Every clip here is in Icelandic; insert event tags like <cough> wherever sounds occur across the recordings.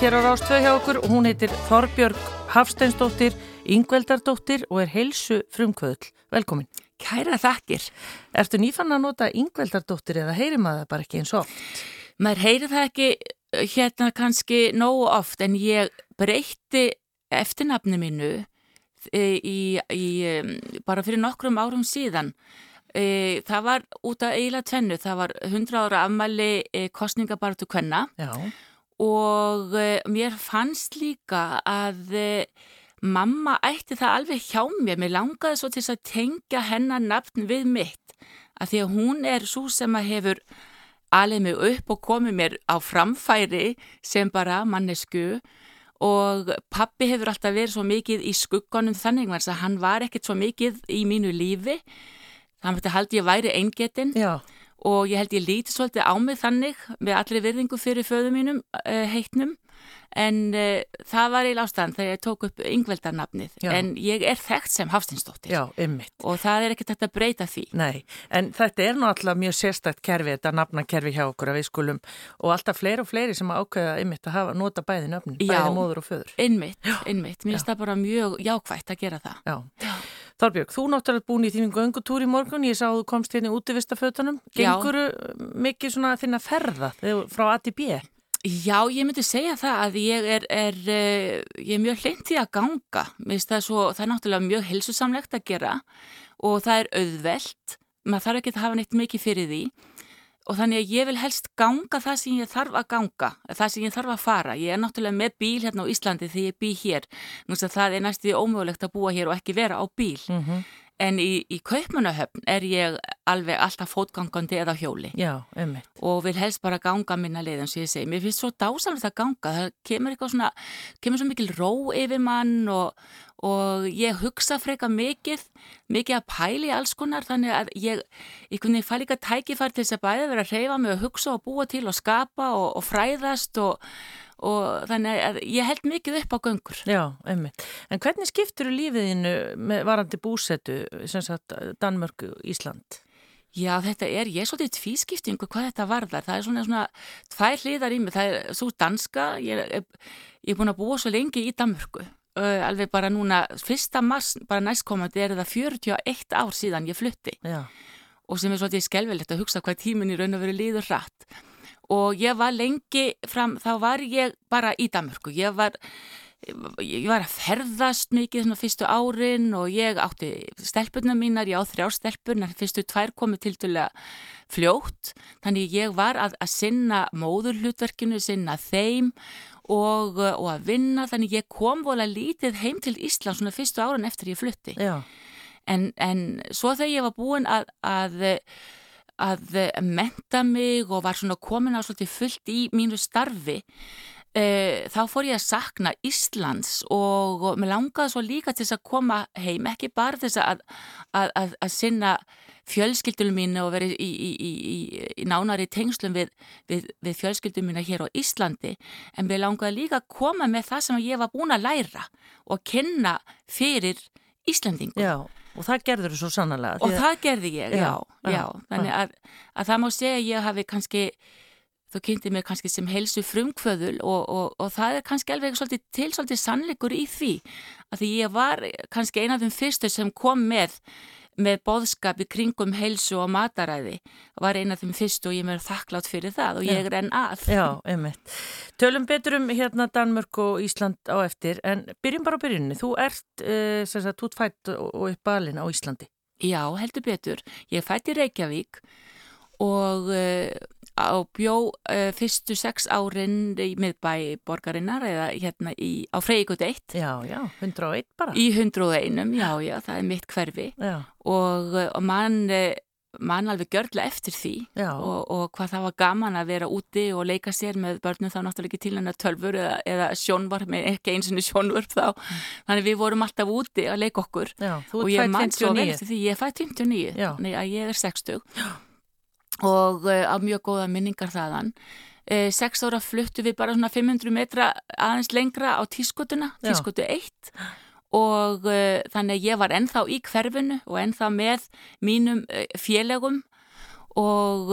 hér á Rástvöð hjá okkur og hún heitir Þorbjörg Hafsteinsdóttir, Yngveldardóttir og er heilsu frumkvöðl. Velkomin. Kæra þakkir. Ertu nýfann að nota Yngveldardóttir eða heyrir maður það bara ekki eins og? Maður heyrir það ekki eh, hérna kannski nógu oft en ég breytti eftirnafni mínu eh, í, í, bara fyrir nokkrum árum síðan. E, það var út af eiginlega tvennu, það var 100 ára afmæli e, kostningabartu kvenna Já. Og e, mér fannst líka að mamma ætti það alveg hjá mér, mér langaði svo til að tengja hennar nafn við mitt. Að því að hún er svo sem að hefur alveg mig upp og komið mér á framfæri sem bara mannesku og pappi hefur alltaf verið svo mikið í skugganum þannig að hann var ekkert svo mikið í mínu lífi. Það mætti held ég væri eingetinn og ég held ég líti svolítið á mig þannig með allir virðingu fyrir föðu mínum uh, heitnum en uh, það var í lástaðan þegar ég tók upp yngveldarnafnið Já. en ég er þekkt sem Hafstinsdóttir Já, og það er ekkert að breyta því. Nei, en þetta er náttúrulega mjög sérstækt kerfi, þetta nafnakerfi hjá okkur að við skulum og alltaf fleiri og fleiri sem ákveða ymmit að hafa, nota bæði nöfnin, bæði móður og föður. Einmitt, einmitt, mér finnst það bara mjög jákvægt að gera það. Já. Já. Þorbjörg, þú náttúrulega búin í þínum göngutúr í morgun, ég sá að þú komst hérna í vistafötunum. Gengur mikið svona að finna ferða frá A til B? Já, ég myndi segja það að ég er, er, eh, ég er mjög hlint í að ganga. Það er, svo, það er náttúrulega mjög hilsusamlegt að gera og það er auðvelt. Maður þarf ekki að hafa neitt mikið fyrir því og þannig að ég vil helst ganga það sem ég þarf að ganga, það sem ég þarf að fara. Ég er náttúrulega með bíl hérna á Íslandi því ég bý hér. Það er næstu ómögulegt að búa hér og ekki vera á bíl. Mm -hmm. En í, í kaupmanahöfn er ég alveg alltaf fótgangandi eða hjóli. Já, ummitt. Og vil helst bara ganga minna leið eins og ég segi. Mér finnst svo dásamlega það ganga. Það kemur eitthvað svona, kemur svo mikil ró yfir mann og, og ég hugsa freka mikið, mikið að pæli alls konar þannig að ég, ég kunni fæ líka tækifær til þess að bæða vera að reyfa mig og hugsa og búa til og skapa og, og fræðast og, og þannig að ég held mikið upp á göngur. Já, einmitt. En hvernig skiptur lífiðinu með varandi búsetu, sem sagt Danmörku, Ísland? Já, þetta er, ég er svolítið tvískiptingu hvað þetta varðar, það er svona svona tvær hliðar í mig, það er svo danska, ég er, ég er búin að búa svo lengi í Danmörku uh, alveg bara núna, fyrsta mass, bara næstkomandi er það 41 ár síðan ég flutti Já. og sem er svolítið skelvelegt að hugsa hvað tímin í raun og veru líður rætt og ég var lengi fram, þá var ég bara í Danmörku, ég var ég var að ferðast mikið svona fyrstu árin og ég átti stelpunna mínar, ég á þrjá stelpunar fyrstu tvær komið til dæla fljótt, þannig ég var að, að sinna móðurhlutverkinu, sinna þeim og, og að vinna. Þannig ég kom vola lítið heim til Ísland svona fyrstu áran eftir ég flutti. En, en svo þegar ég var búin að, að að menta mig og var svona komin á svolítið fullt í mínu starfi e, þá fór ég að sakna Íslands og, mér langaði svo líka til þess að koma heim, ekki bara þess að, að, að, að sinna fjölskyldunum mín og verið í, í, í, í nánari tengslum við, við, við fjölskyldunum mína hér á Íslandi en mér langaði líka að koma með það sem ég var búin að læra og kynna fyrir Íslandingum. Já, og það gerður þú svo sannlega. Og það gerði ég, já, já, já. Þannig að, að það má segja að ég hafi kannski, þú kynnti mig kannski sem helsu frumkvöðul og, og, og það er kannski alveg svolítið, til svolítið sannleikur í því að því ég var kannski eina af þeim fyrstu sem kom með með boðskap í kringum heilsu og mataræði var eina af þeim fyrst og ég mér þakklátt fyrir það og ég er enn að. Já, einmitt. Tölum betur um hérna Danmörk og Ísland á eftir en byrjum bara á byrjunni. Þú ert, uh, sem sagt, útfætt og upp balin á Íslandi. Já, heldur betur. Ég fætt í Reykjavík og uh, á bjó uh, fyrstu sex árin í miðbæ borgarinnar eða hérna í, á Freygut 1 Já, já, 101 bara. Í 101, já, já, það er mitt hverfi. Og, uh, og mann mann alveg gjörlega eftir því og, og hvað það var gaman að vera úti og leika sér með börnum þá náttúrulega ekki til hennar tölfur eða, eða sjónvarp, ekki eins og sjónvarp þá, þannig við vorum alltaf úti að leika okkur. Já, og ég mann svo vel eftir því, ég fætt 59 þannig að ég er 60 Já og á mjög góða minningar þaðan. Uh, sex ára fluttu við bara svona 500 metra aðeins lengra á tískotuna, tískotu 1 og uh, þannig að ég var ennþá í hverfinu og ennþá með mínum félagum og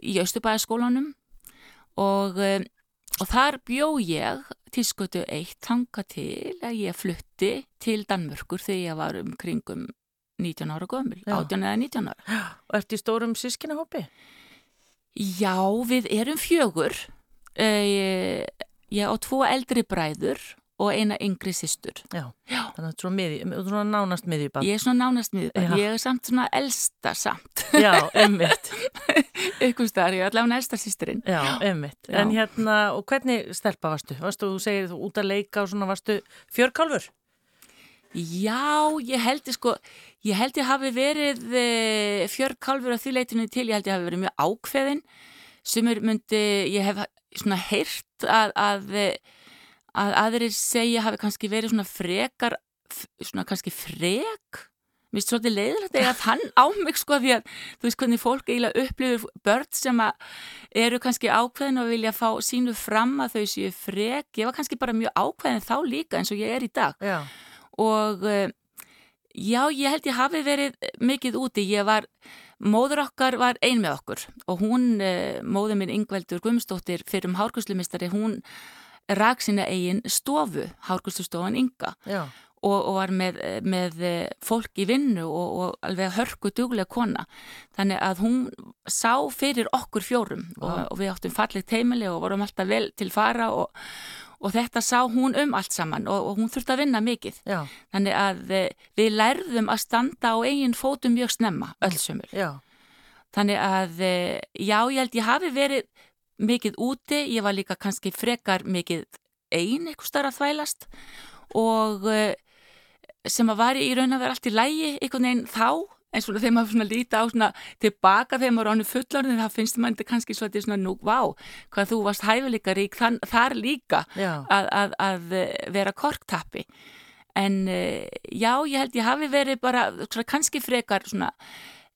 í Östubæðaskólanum og, og þar bjó ég tískutu eitt tanga til að ég flutti til Danmörkur þegar ég var um kringum 19 ára gömul, Já. 18 eða 19 ára. <gasps> Og ert í stórum sískinahópi? Já, við erum fjögur. Uh, ég á tvo eldri bræður og eina yngri systur. Já. Já. Þannig að þú er svona, nánast miðjubann. Ég er svona nánast Já. ég er samt svona elsta samt. Já, emmitt. Ykkur <laughs> staðar, ég er allavega elsta systurinn. Já, emmitt. Já. En hérna, og hvernig stelpa varstu? Varstu, þú segir þú út að leika og svona, varstu fjörkálfur? Já, ég held ég sko, ég held ég hafi verið e, fjörkálfur á því leitinu til, ég held ég hafi verið mjög ákveðin sem er myndi, ég hef svona heyrt að, að, eh, að aðrir segja hafi kannski verið svona frekar, svona kannski frek, mér finnst svolítið leiðilegt að hann <laughs> á mig sko því að þú veist hvernig fólk eiginlega upplifir börn sem að eru kannski ákveðin og vilja fá sínu fram að þau séu frek, ég var kannski bara mjög ákveðin þá líka eins og ég er í dag. Já. Og eh, já, ég held ég hafi verið mikið úti. Ég var, móður okkar var ein með okkur og hún, eh, móður minn Ingveldur Guðmundsdóttir fyrir um hárkuslumistari, hún rak sína eigin stofu, hárkuslustofan Inga Já. og, og var með, með eh, fólk í vinnu og, og alveg hörku duglega kona. Þannig að hún sá fyrir okkur fjórum og, og við áttum fallegt heimili og vorum alltaf vel til fara og, og þetta sá hún um allt saman og, og hún þurfti að vinna mikið. Já. Þannig að eh, við lærðum að standa á eigin fótum mjög snemma, öllsumur. Já. Þannig að eh, já, ég held ég hafi verið mikið úti, ég var líka kannski frekar mikið ein eitthvað starf að þvælast og eh, sem að var í raun að vera allt í lægi einhvern veginn þá en svona þegar maður líta á svona tilbaka þegar maður er ánum fullorðin þá finnst maður þetta kannski svolítið svona nú, vá, hvað þú varst hæfileika rík þann, þar líka að, að, að vera korktappi. En eh, já, ég held ég hafi verið bara svona, kannski frekar svona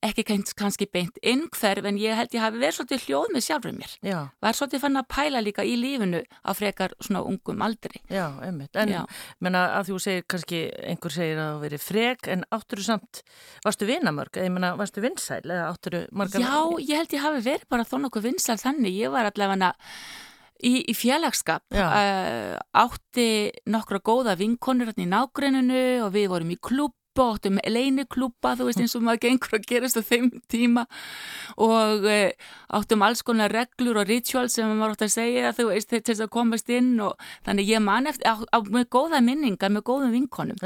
ekki kannski, beint innkverf en ég held ég hafi verið svolítið hljóð með sjálfur mér Já. var svolítið fann að pæla líka í lífinu á frekar svona ungum aldri Já, einmitt. En, Já. menna, að þú segir kannski, einhver segir að þú verið frek, en áttur þú samt, varstu vinamörg, eða ég menna, varstu vinsæl, eða áttur þú margar... Já, ég held ég hafi verið bara þó nokkuð vinsal þannig, ég var allavega í, í félagskap Já. uh, átti nokkra góða vinkonur hérna í nágrenninu og við vorum í klúb og áttum leiniklúpa, þú veist eins og maður gengur að gerast á þeim tíma. Og uh, áttum alls konar reglur og ritual sem maður átt að segja þú veist til þess að komast inn og þannig ég man eftir, á, á, með góða minningar með góðum vinkonum.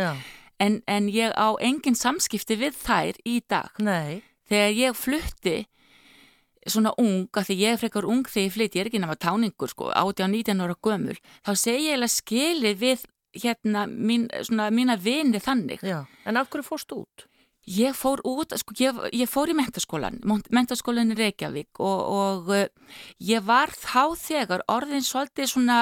En, en ég á engin samskipti við þær í dag. Nei, þegar ég flutti svona ung, af því ég er frekar ung þegar ég flytti, ég er ekki náma táningur sko, 18-19 ára gömul, þá segi ég eiginlega skilið við hérna mín, svona, mína vini þannig. já. En af hverju fórstu út? Ég fór út, sko, ég, ég fór í mentaskólan, mentaskólan í Reykjavík og, og uh, ég var þá þegar orðin svolítið svona,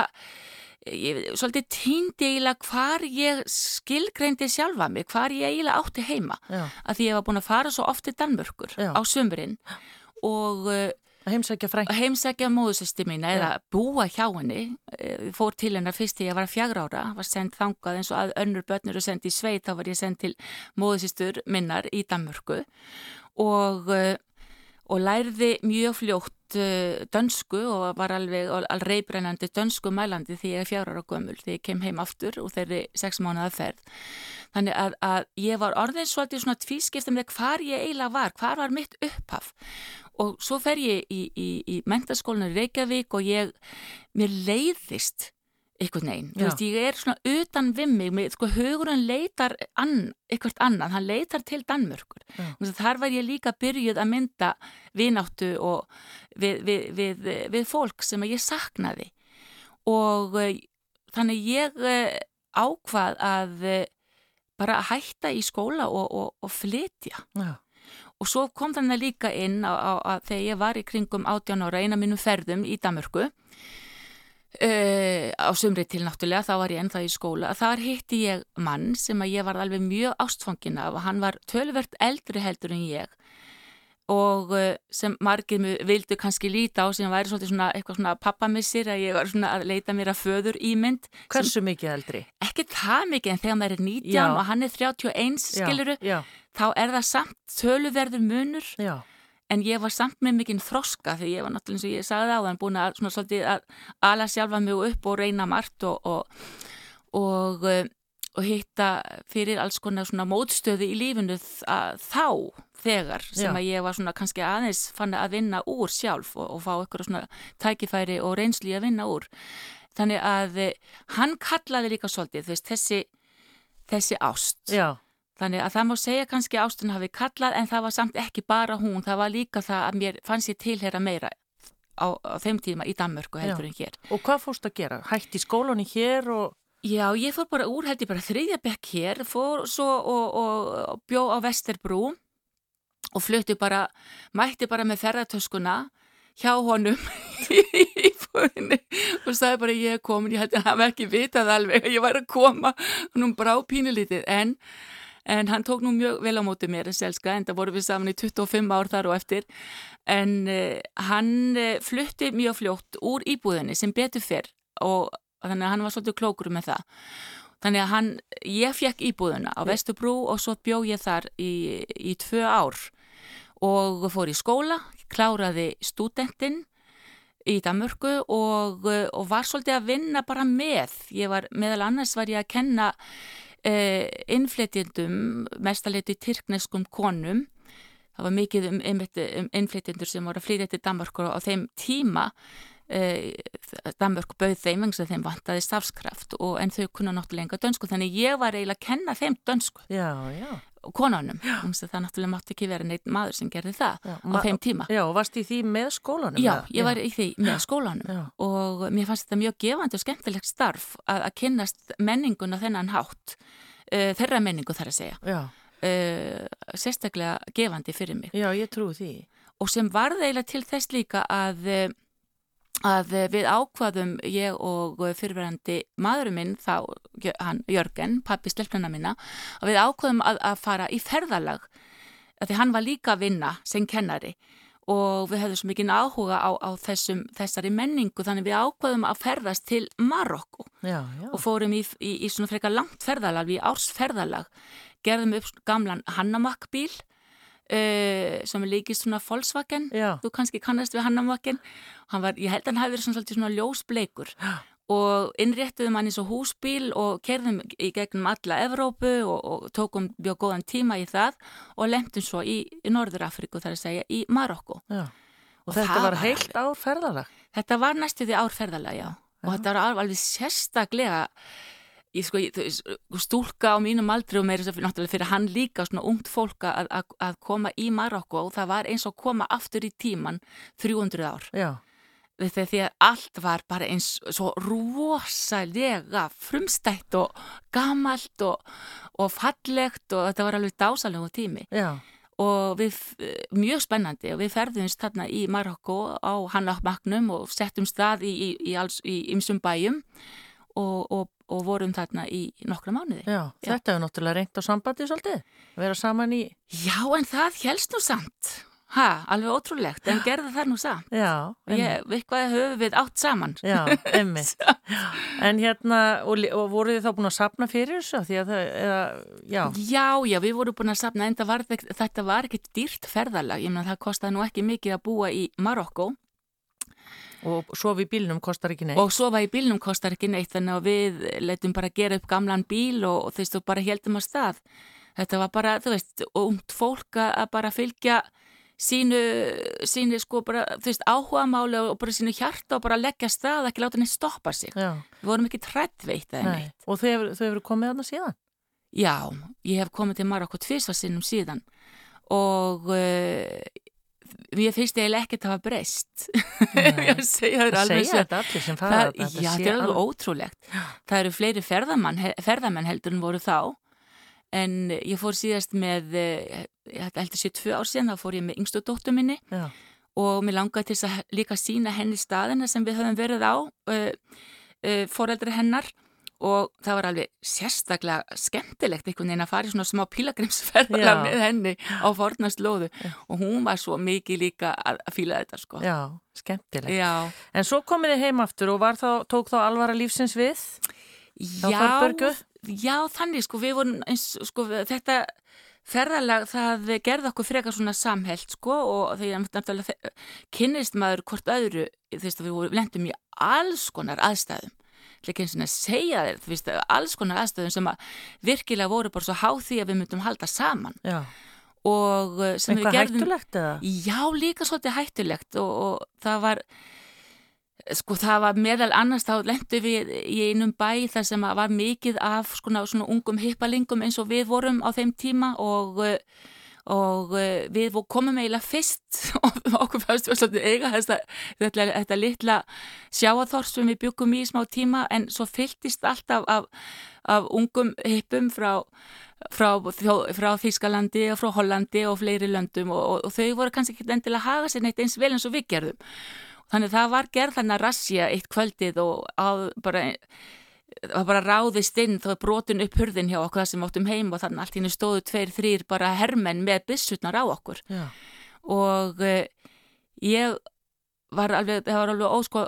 ég, svolítið týndi eiginlega hvar ég skilgreindi sjálfa mig, hvar ég eiginlega átti heima Já, að því ég var búin að fara svo oft til Danmörkur Já. á sömurinn og uh, að heimsækja frænk. heimsækja móðusisti mín eða búa hjá henni. Eh, fór til hennar fyrst þegar ég var fjagra ára var sendt þangað eins og að önnur börnur og sendt í sveit þá var ég sendt til móðusistur minnar í Danmörku. Og, uh, og lærði mjög fljótt dönsku og var alveg al reybrennandi dönsku mælandi því ég er fjagra ára gömul því ég kem heim aftur og þeirri sex mánuða ferð. Þannig að, að ég var orðin svolítið svona tvískipta með hvar ég eiginlega var, hvar var mitt upphaf. Og svo fer ég í, í, í mentaskólinu Reykjavík og ég, mér leiðist einhvern veginn, þú veist, ég er svona utan mig sko hugurinn leitar ann, eitthvað annan, hann leitar til Danmörkur, þar var ég líka byrjuð að mynda vináttu og við, við, við, við fólk sem ég saknaði. Og eh, þannig ég eh, ákvað að eh, bara hætta í skóla og, og, og flytja. Já, og svo kom þannig líka inn á, þegar ég var í kringum 18 ára eina mínum ferðum í Danmörku Uh, á sumri til náttúrulega, þá var ég ennþá í skóla. Þar hitti ég mann sem að ég var alveg mjög ástfangin af. Og hann var tölvert eldri heldur en ég og uh, sem margir vildu kannski líta á sem væri svona eitthvað svona pappamissir að ég var svona að leita mér að föður ímynd hversu mikið eldri? ekki það mikið en þegar maður er 19 Já. og hann er 31 skiluru, Já, þá er það samt töluverður munur. Já, en ég var samt með mikinn þroska því ég var náttúrulega eins og ég sagði á þann búin að svona svolítið að ala sjálfa mig upp og reyna margt og, og, og, eh, og hitta fyrir alls konar svona mótstöði í lífinu þá þegar sem Já. að ég var svona kannski aðeins fann að vinna úr sjálf og fá eitthvað svona tækifæri og reynsli að vinna úr. Þannig að eh, hann kallaði líka svolítið veist, þessi, þessi ást. Já. Þannig að það má segja kannski ástun hafi kallað en það var samt ekki bara hún, það var líka það að mér fannst ég tilhera meira á, á þeim tíma í Danmörku heldur Já. en hér. Og hvað fórst að gera? Hætti skólunni hér og... Já, ég fór bara úr, held ég bara þriðja bekk hér, fór svo og, og, og bjó á Vesterbrú og flutti bara, mætti bara með ferðartöskuna hjá honum <laughs> í fórinni og sagði bara ég er komin, ég held að hann ekki vitað alveg að ég væri að koma og nú brá pínulítið en en hann tók nú mjög vel á móti mér en selska en það voru við saman í 25 ár þar og eftir. En uh, hann uh, flutti mjög fljótt úr íbúðinni sem betur fyrr og þannig að hann var svolítið klókur með það. Þannig að hann, ég fekk íbúðina á Vestubrú og svo bjó ég þar í, í tvö ár. Og fór í skóla, kláraði stúdentinn í Danmörku og, og var svolítið að vinna bara með, ég var meðal annars var ég að kenna eh, innflytjendum, mestaliti tyrkneskum konum, það var mikið um, um innflytjendur sem voru að flytja til Danmarkur á þeim tíma, eh, Danmörk bauð þeim eins og þeim vantaði stafskraft og en þau kunna náttúrulega enga dönsku, þannig ég var eiginlega að kenna þeim dönsku. Já, já konanum, það náttúrulega mátti ekki vera neitt maður sem gerði það já, á þeim tíma. Já, og varst í því með skólanum? Já, ég já. var í því með skólanum. Já. og mér fannst þetta mjög gefandi og skemmtilegt starf að, að kynnast menninguna þennan hátt uh, þeirra menningu þar að segja. Uh, sérstaklega gefandi fyrir mig. Já, ég trú því. Og sem varði eiginlega til þess líka að að við ákvaðum ég og fyrirverandi maðurum minn þá, hann Jörgen, pappi stelpnana minna, að við ákvaðum að, að fara í ferðalag að því hann var líka að vinna sem kennari. Og við hefðum svo mikið áhuga á, á þessum, þessari menningu þannig við ákvaðum að ferðast til Marokko. Og fórum í, í, í svona frekar langt ferðalag, við ársferðalag. Gerðum upp gamlan Hannamakk-bíl Uh, sem líkist svona Volkswagen. Já. þú kannski kannast við Hannamvakken ég held að hann hafi verið svona, svona ljósbleikur. Og innréttuðum hann eins og húsbíl og kerðum í gegnum alla Evrópu og, og tókum mjög góðan tíma í það og lemtum svo í, í Norður-Afriku þar að segja í Marokko og, og þetta var heilt árferðalag? Þetta var næstuði árferðalag, já. já. Og þetta var alveg sérstaklega ég sko, ég, stúlka á mínum aldri og meira náttúrulega fyrir hann líka svona ungt fólka að, að, að koma í Marokko og það var eins og koma aftur í tíman 300 ár Já. því að allt var bara eins svo rosalega frumstætt og gamalt og, og fallegt og þetta var alveg dásalegu tími Já. og við, mjög spennandi og við ferðumst þarna í Marokko á Hannakmagnum og settum stað í ymsum bæjum og, og og vorum þarna í nokkra mánuði. Já, Já. þetta hefur náttúrulega reynt á sambandi svolítið, vera saman í... Já, en það helst nú samt. Ha, alveg ótrúlegt, en gerða það nú samt. Já, einmitt. Við hvað höfum við átt saman. Já, einmitt. <laughs> en hérna, og, og voru þið þá búin að sapna fyrir þessu? Já. Já, já, við vorum búin að sapna, en var, þetta var ekkit dýrt ferðalag. Ég meina, það kostiði nú ekki mikið að búa í Marokko Og sofa í bílnum kostar ekki neitt. Og sofa í bílnum kostar ekki neitt þannig að við letum bara gera upp gamlan bíl og, veist, og bara heldum að stað. Þetta var bara, þú veist, umt fólk að bara fylgja sínu, sínu sko bara, þú veist, áhuga máli og bara sínu hjarta og bara leggja stað, ekki láta henni stoppa sig. Já. Við vorum ekki trættveitt eða neitt. Og þau hefur, hefur komið aðna síðan? Já, ég hef komið til Marokko tvísvarsinnum síðan og uh, Mér finnst eiginlega ekkert að hafa breyst. <laughs> Ég segja það alveg svo. Þetta allir sem fara þetta. Já, þetta er alveg ótrúlegt. Það eru fleiri ferðamenn, ferðamenn heldur en voru þá. En ég fór síðast með, eh, ég heldur sér tvö ár síðan, þá fór ég með yngstu dóttu minni Já. og mér langaði til að líka sína henni staðina sem við höfum verið á, uh, uh, foreldri hennar og það var alveg sérstaklega skemmtilegt einhvern veginn að fara í svona smá pílagrimsferðala <laughs> með henni á fornast lóðu Já. og hún var svo mikið líka að, fíla þetta sko. Já, skemmtilegt. Já. En svo komið þið heim aftur og þá, tók þá alvara lífsins við? Já, já, þannig sko við vorum eins, sko þetta ferðalag það gerði okkur frekar svona samhelt sko og því að kynnist maður hvort öðru veist að við lendum í alls konar aðstæðum ekki eins og segja þér þú veist alls konar aðstæðum sem að virkilega voru bara svo háð því að við myndum halda saman Já. og uh, sem Eitthvað við gerðum hættulegt eða? Já, líka svolítið hættulegt og, og það var sko það var meðal annars þá lendu við í einum bæ þar sem var mikið af svona, svona ungum hippalingum eins og við vorum á þeim tíma og og við komum eiginlega fyrst <laughs> okkur fannst við svolítið eiga þetta, þetta, þetta litla sjáaþors sem við byggum í smá tíma en svo fylgist alltaf af, af ungum hippum frá frá, frá Þískalandi og frá Hollandi og fleiri löndum og, og, og þau voru kannski ekki endilega að haga sér neitt eins vel eins og við gerðum. Þannig það var gerð þannig að rassja eitt kvöldið og að bara, bara ráðist inn þá er brotin upp hurðin hjá okkur það sem áttum heim og þannig allt hennu stóðu tveir, þrýr bara hermenn með bissutnar á okkur. Já. og uh, ég var alveg, það var alveg ósko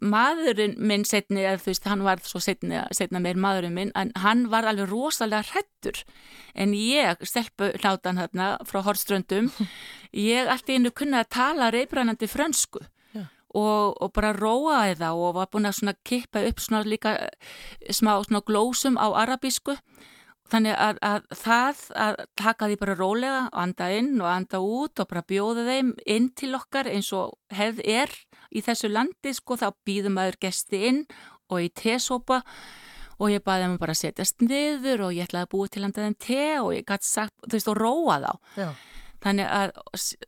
maðurinn minn setni, eða þú veist, hann var svo setni, setna meir maðurinn minn, en hann var alveg rosalega hrettur en ég, stelpu hlátan hérna frá Horströndum, <laughs> ég allt í hennu kunna að tala reybrannandi frönsku Og, og bara róaði það og var búin að kippa upp svona líka smá svona glósum á arabísku þannig að, að það að taka því bara rólega og anda inn og anda út og bara bjóða þeim inn til okkar eins og hefð er í þessu landi sko þá býðum aður gesti inn og í tesópa og ég baði þeim bara að setjast niður og ég ætlaði að búa til handa þeim te og ég gæti sagt, þú veist, og róa þá Já. Þannig að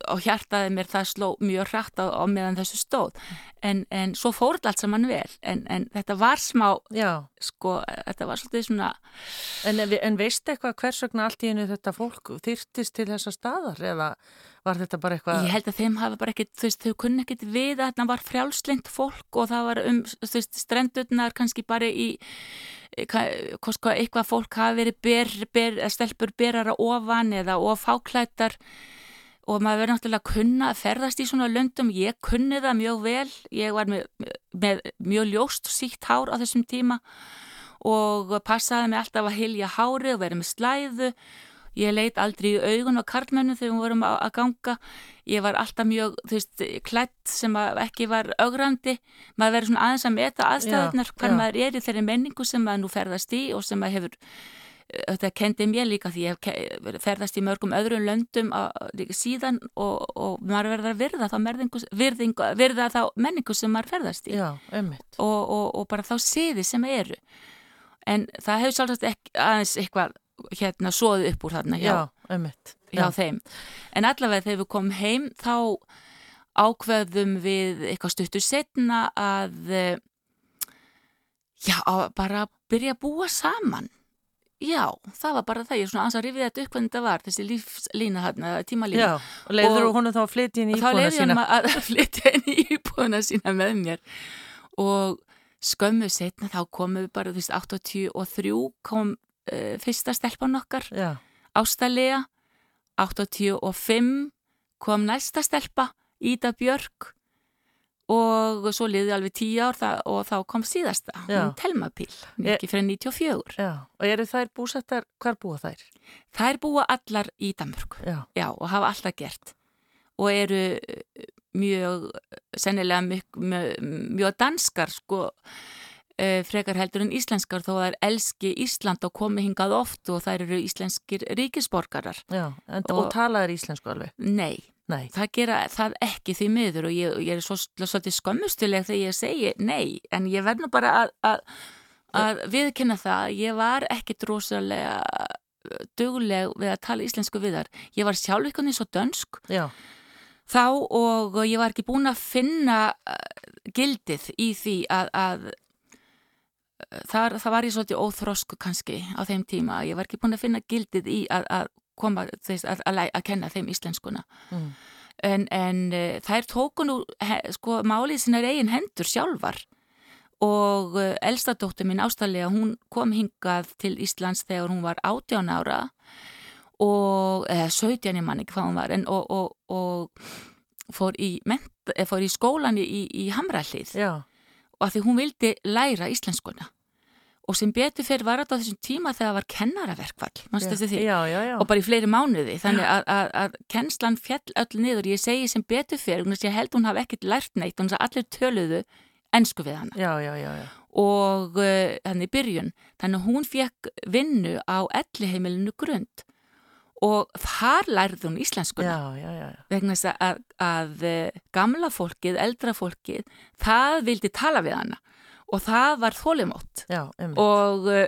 á hjartaði mér það sló mjög hrætt á, á meðan þessu stóð en, en svo fór þetta allt saman vel en, en þetta var smá, Já. sko, þetta var svolítið svona En, en veist eitthvað hvers vegna allt í hennu þetta fólk þyrtist til þessa staðar eða var þetta bara eitthvað? Ég held að þeim hafa bara ekkit, þú veist, þau kunni ekkit við að þetta var frjálslind fólk og það var um, þú veist, strendurnar kannski bara í eitthvað fólk hafi verið ber, ber, stelpur berara ofan eða ofáklættar og maður verður náttúrulega að kunna að ferðast í svona löndum, ég kunni það mjög vel, ég var með, með mjög ljóst sítt hár á þessum tíma og passaði mig alltaf að hilja hári og verið með slæðu Ég leit aldrei í augun á karlmennu þegar við vorum að ganga. Ég var alltaf mjög, þú veist, klætt sem ekki var augrandi. Maður verður svona aðeins að meta aðstæðunar hvað maður er í þeirri menningu sem maður nú ferðast í og sem maður hefur, þetta kendi mér líka því ég ferðast í mörgum öðrum löndum líka síðan og, og maður verður að virða þá, merðingu, virðingu, virða þá menningu sem maður ferðast í. Já, og, og, og bara þá siði sem eru. En það hefur svolítið aðeins eitthvað hérna svoðu upp úr þarna hjá, já, hjá þeim. En allavega þegar við komum heim þá ákveðum við eitthvað stuttur setna að já, bara byrja að búa saman. Já, það var bara það. Ég er svona ansað að rifið þetta upp hvernig þetta var þessi lífslína hérna, tímalína. Já, og leiður og, honum þá að flytja inn í íbúðuna sína þá leiður hann að <laughs> flytja inn í íbúðuna sína með mér. Og skömmu setna þá komum við bara, þú veist, 83 kom uh, fyrsta stelpan okkar Já. Ástalega 85 kom næsta stelpa Ída Björk og svo liði alveg 10 ár það, og þá kom síðasta, hún Telmapíl ekki fyrir 94 Já. og eru þær búsettar, hvar búa þær? Þær búa allar í Danmörk Já. Já, og hafa alltaf gert og eru mjög sennilega mjög, mjög, danskar sko frekar heldur en íslenskar þó er elski Ísland og komi hingað oft og þær eru íslenskir ríkisborgarar. Já, en, og, og talaður íslensku alveg? Nei, nei. það gera það ekki því miður og ég, ég er svo, svolítið skömmustileg þegar ég segi nei, en ég verð nú bara að, að, að viðkynna það, ég var ekki drosalega dugleg við að tala íslensku við þar. Ég var sjálf ykkur eins og dönsk. Já. Þá og ég var ekki búin að finna gildið í því að, að þar, það var ég svolítið óþrosku kannski á þeim tíma. Ég var ekki búin að finna gildið í að, að koma þess, að, að, að kenna þeim íslenskuna. Mm. en, en uh, þær tóku nú he, sko málið sinna eigin hendur sjálfar. Og uh, elstadóttur mín ástæðlega hún kom hingað til Íslands þegar hún var 18 ára. Og eða 17 ég man ekki hvað hún var en, og, og, og fór í, ment, fór í skólan í, í Hamrallið Já og að því hún vildi læra íslenskuna og sem betur fyrir var þetta á þessum tíma þegar það var kennaraverkvall, Já, já, já, já. og bara í fleiri mánuði þannig að, að, að kennslan fjall öll niður. Ég segi sem betur fyrir, ég held hún hafi ekkert lært neitt, hún að allir töluðu ennsku við hana. Já, já, já, já. og uh, þannig í byrjun. Þannig hún fekk vinnu á elliheimilinu grund og þar lærði hún íslenskuna Já, já, já, vegna þess að, að, að eh, gamla fólkið, eldra fólkið það vildi tala við hana. Og það var þólimótt Já, og uh,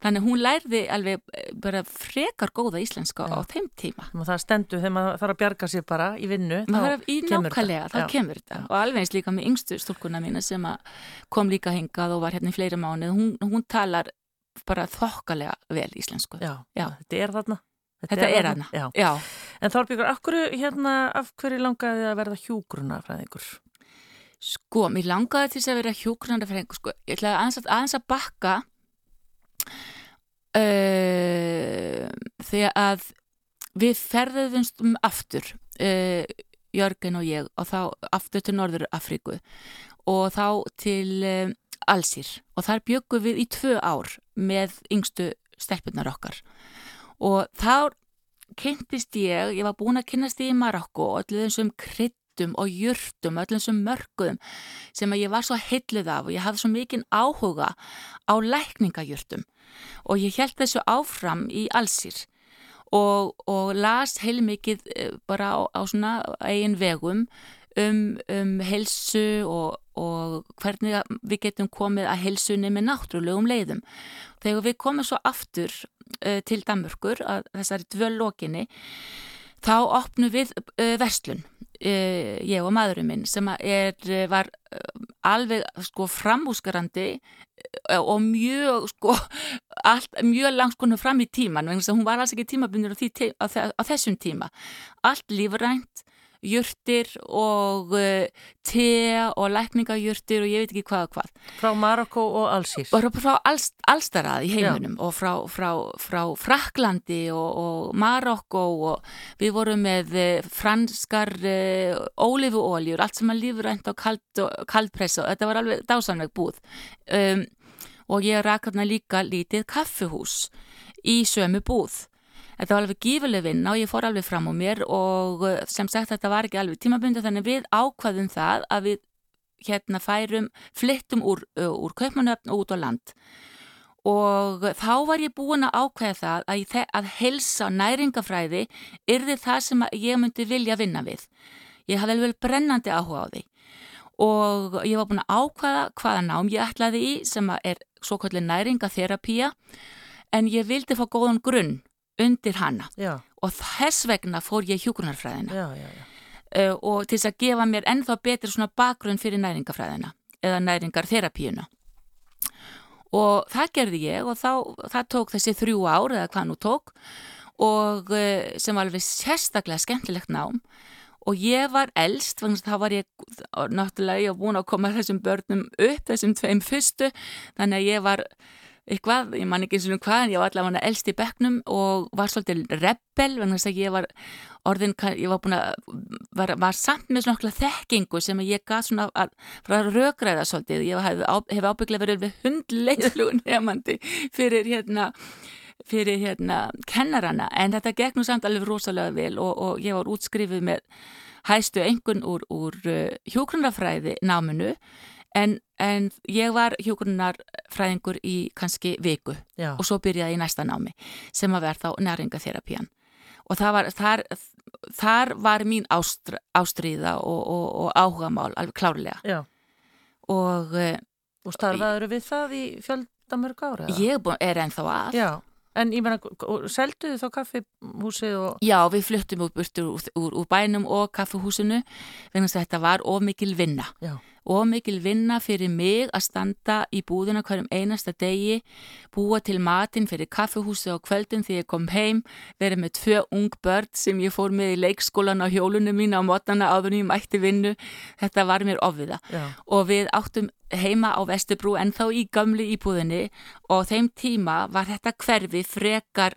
þannig hún lærði alveg eh, bara frekar góða íslenska á þeim tíma. Það stendur þegar maður þarf að bjarga sér bara í vinnu. í nákvæmlega, Já. kemur þetta. Og alveg eins líka með yngstu stúlkuna mína sem kom líka hingað og var hérna í fleiri mánuð hún, hún talar bara þokkalega vel íslensku. Já, Já. þetta er þarna. Þetta er hana Já. Já. En Þorbjörgur, af hverju, hérna, af hverju langaði þið að verða hjúgrunafræðingur? Sko, mér langaði til þess að vera hjúgrunarfræðingur sko. Ég ætlaði aðeins að, aðeins að bakka uh, þegar að við ferðuðumstum aftur uh, Jörgen og ég og þá aftur til Norður Afríku og þá til uh, Alsýr og þar bjöggum við í tvö ár með yngstu stelpunar okkar og þá kynntist ég, ég var búin að kynnast í Marokko og öllu þessum kryttum og jurtum, öllum þessum mörgum sem ég var svo heilluð af og ég hafði svo mikinn áhuga á lækningajurtum. Og ég held þessu áfram í allsýr og, og las heilmikið eh, bara á, á svona eigin vegum um, um helsu og, og hvernig við getum komið að helsunni með náttúrulegum leiðum. Þegar við komum svo aftur uh, til Danmörkur þessari dvöllókinni þá opnum við uh, verslun uh, ég og maðurinn minn sem er, uh, var uh, alveg sko framúsgarandi uh, og mjög sko <laughs> allt, mjög langt sko fram í tíman hún var alls ekki tímabundur á, þe- á þessum tíma allt lífrænt jurtir og uh, te og lækningajurtir og ég veit ekki hvað og hvað. Frá Marokko og Alsýr. bara frá alls, allstarað í heiminum og frá, frá, frá Fraklandi og, og Marokko og við vorum með eh, franskar uh, ólífuóljur, allt sem að lífur rænt á kald, kaldpressa og þetta var alveg dásanveg búð. Um, og ég rak þarna líka lítið kaffihús í sömu búð Þetta var alveg gífuleg vinna og ég fór alveg fram á mér og uh, sem sagt þetta var ekki alveg tímabundi þannig við ákvaðum það að við hérna færum, flyttum úr, úr kaupmannöfn og út á land. Og þá var ég búin að ákveða það að, ég, að helsa og næringafræði yrði það sem ég myndi vilja vinna við. Ég hafði vel brennandi áhuga á því. Og ég var búin að ákveða hvaða nám ég ætlaði í sem er svo kallið næringatherapía en ég vildi fá góðan grunn undir hana. Já, og þess vegna fór ég já. uh, og til þess að gefa mér ennþá betri svona bakgrunn fyrir næringafræðina eða næringarþerapíuna. Og það gerði ég og þá, það tók þessi þrjú ár eða hvað nú tók og uh, sem var alveg sérstaklega skemmtilegt nám. Og ég var að þá var ég náttúrulega ég var búin að koma þessum börnum upp, þessum tveim fyrstu þannig að ég var eitthvað, ég man ekki eins og hvað en ég var allavega elst í bekknum og var svolítið rebel, þannig að ég var orðin, ég var búin að var, var samt með svona okkur þekkingu sem ég gaf svona að, að rökræða svolítið, ég hef, hef ábygglega verið við hundleiðlugun <laughs> nefandi fyrir hérna fyrir hérna kennarana en þetta nú samt alveg rosalega vel og, og ég var útskrifið með hæstu engun úr, úr uh, hjógrunarfræði náminu en, en ég var hjógrunarfræðingur í kannski viku já. og svo byrjaði ég næsta námi sem að verða þá næringatherapían og það var, þar, þar var mín ástr, ástríða og, og, og áhugamál alveg klárlega já. og uh, Og starfaður við það í fjöldamörg ára? ég er ennþá að Já, en ég meina, selduðu þá kaffihúsið og... Já, við fluttum úr, úr, úr bænum og kaffehúsinu vegna þess að þetta var of mikil vinna. Já, Of mikil vinna fyrir mig að standa í búðuna hverjum einasta degi, búa til matinn fyrir kaffehúsi á kvöldum þegar ég kom heim, verið með tvö ung börn sem ég fór með í leikskólan á hjólunum mín á mótana áður en ég mætti vinnu. Þetta var mér ofviða. Já, og við áttum heima á Vestubrú en þá í gamli íbúðinni og þeim tíma var þetta hverfi frekar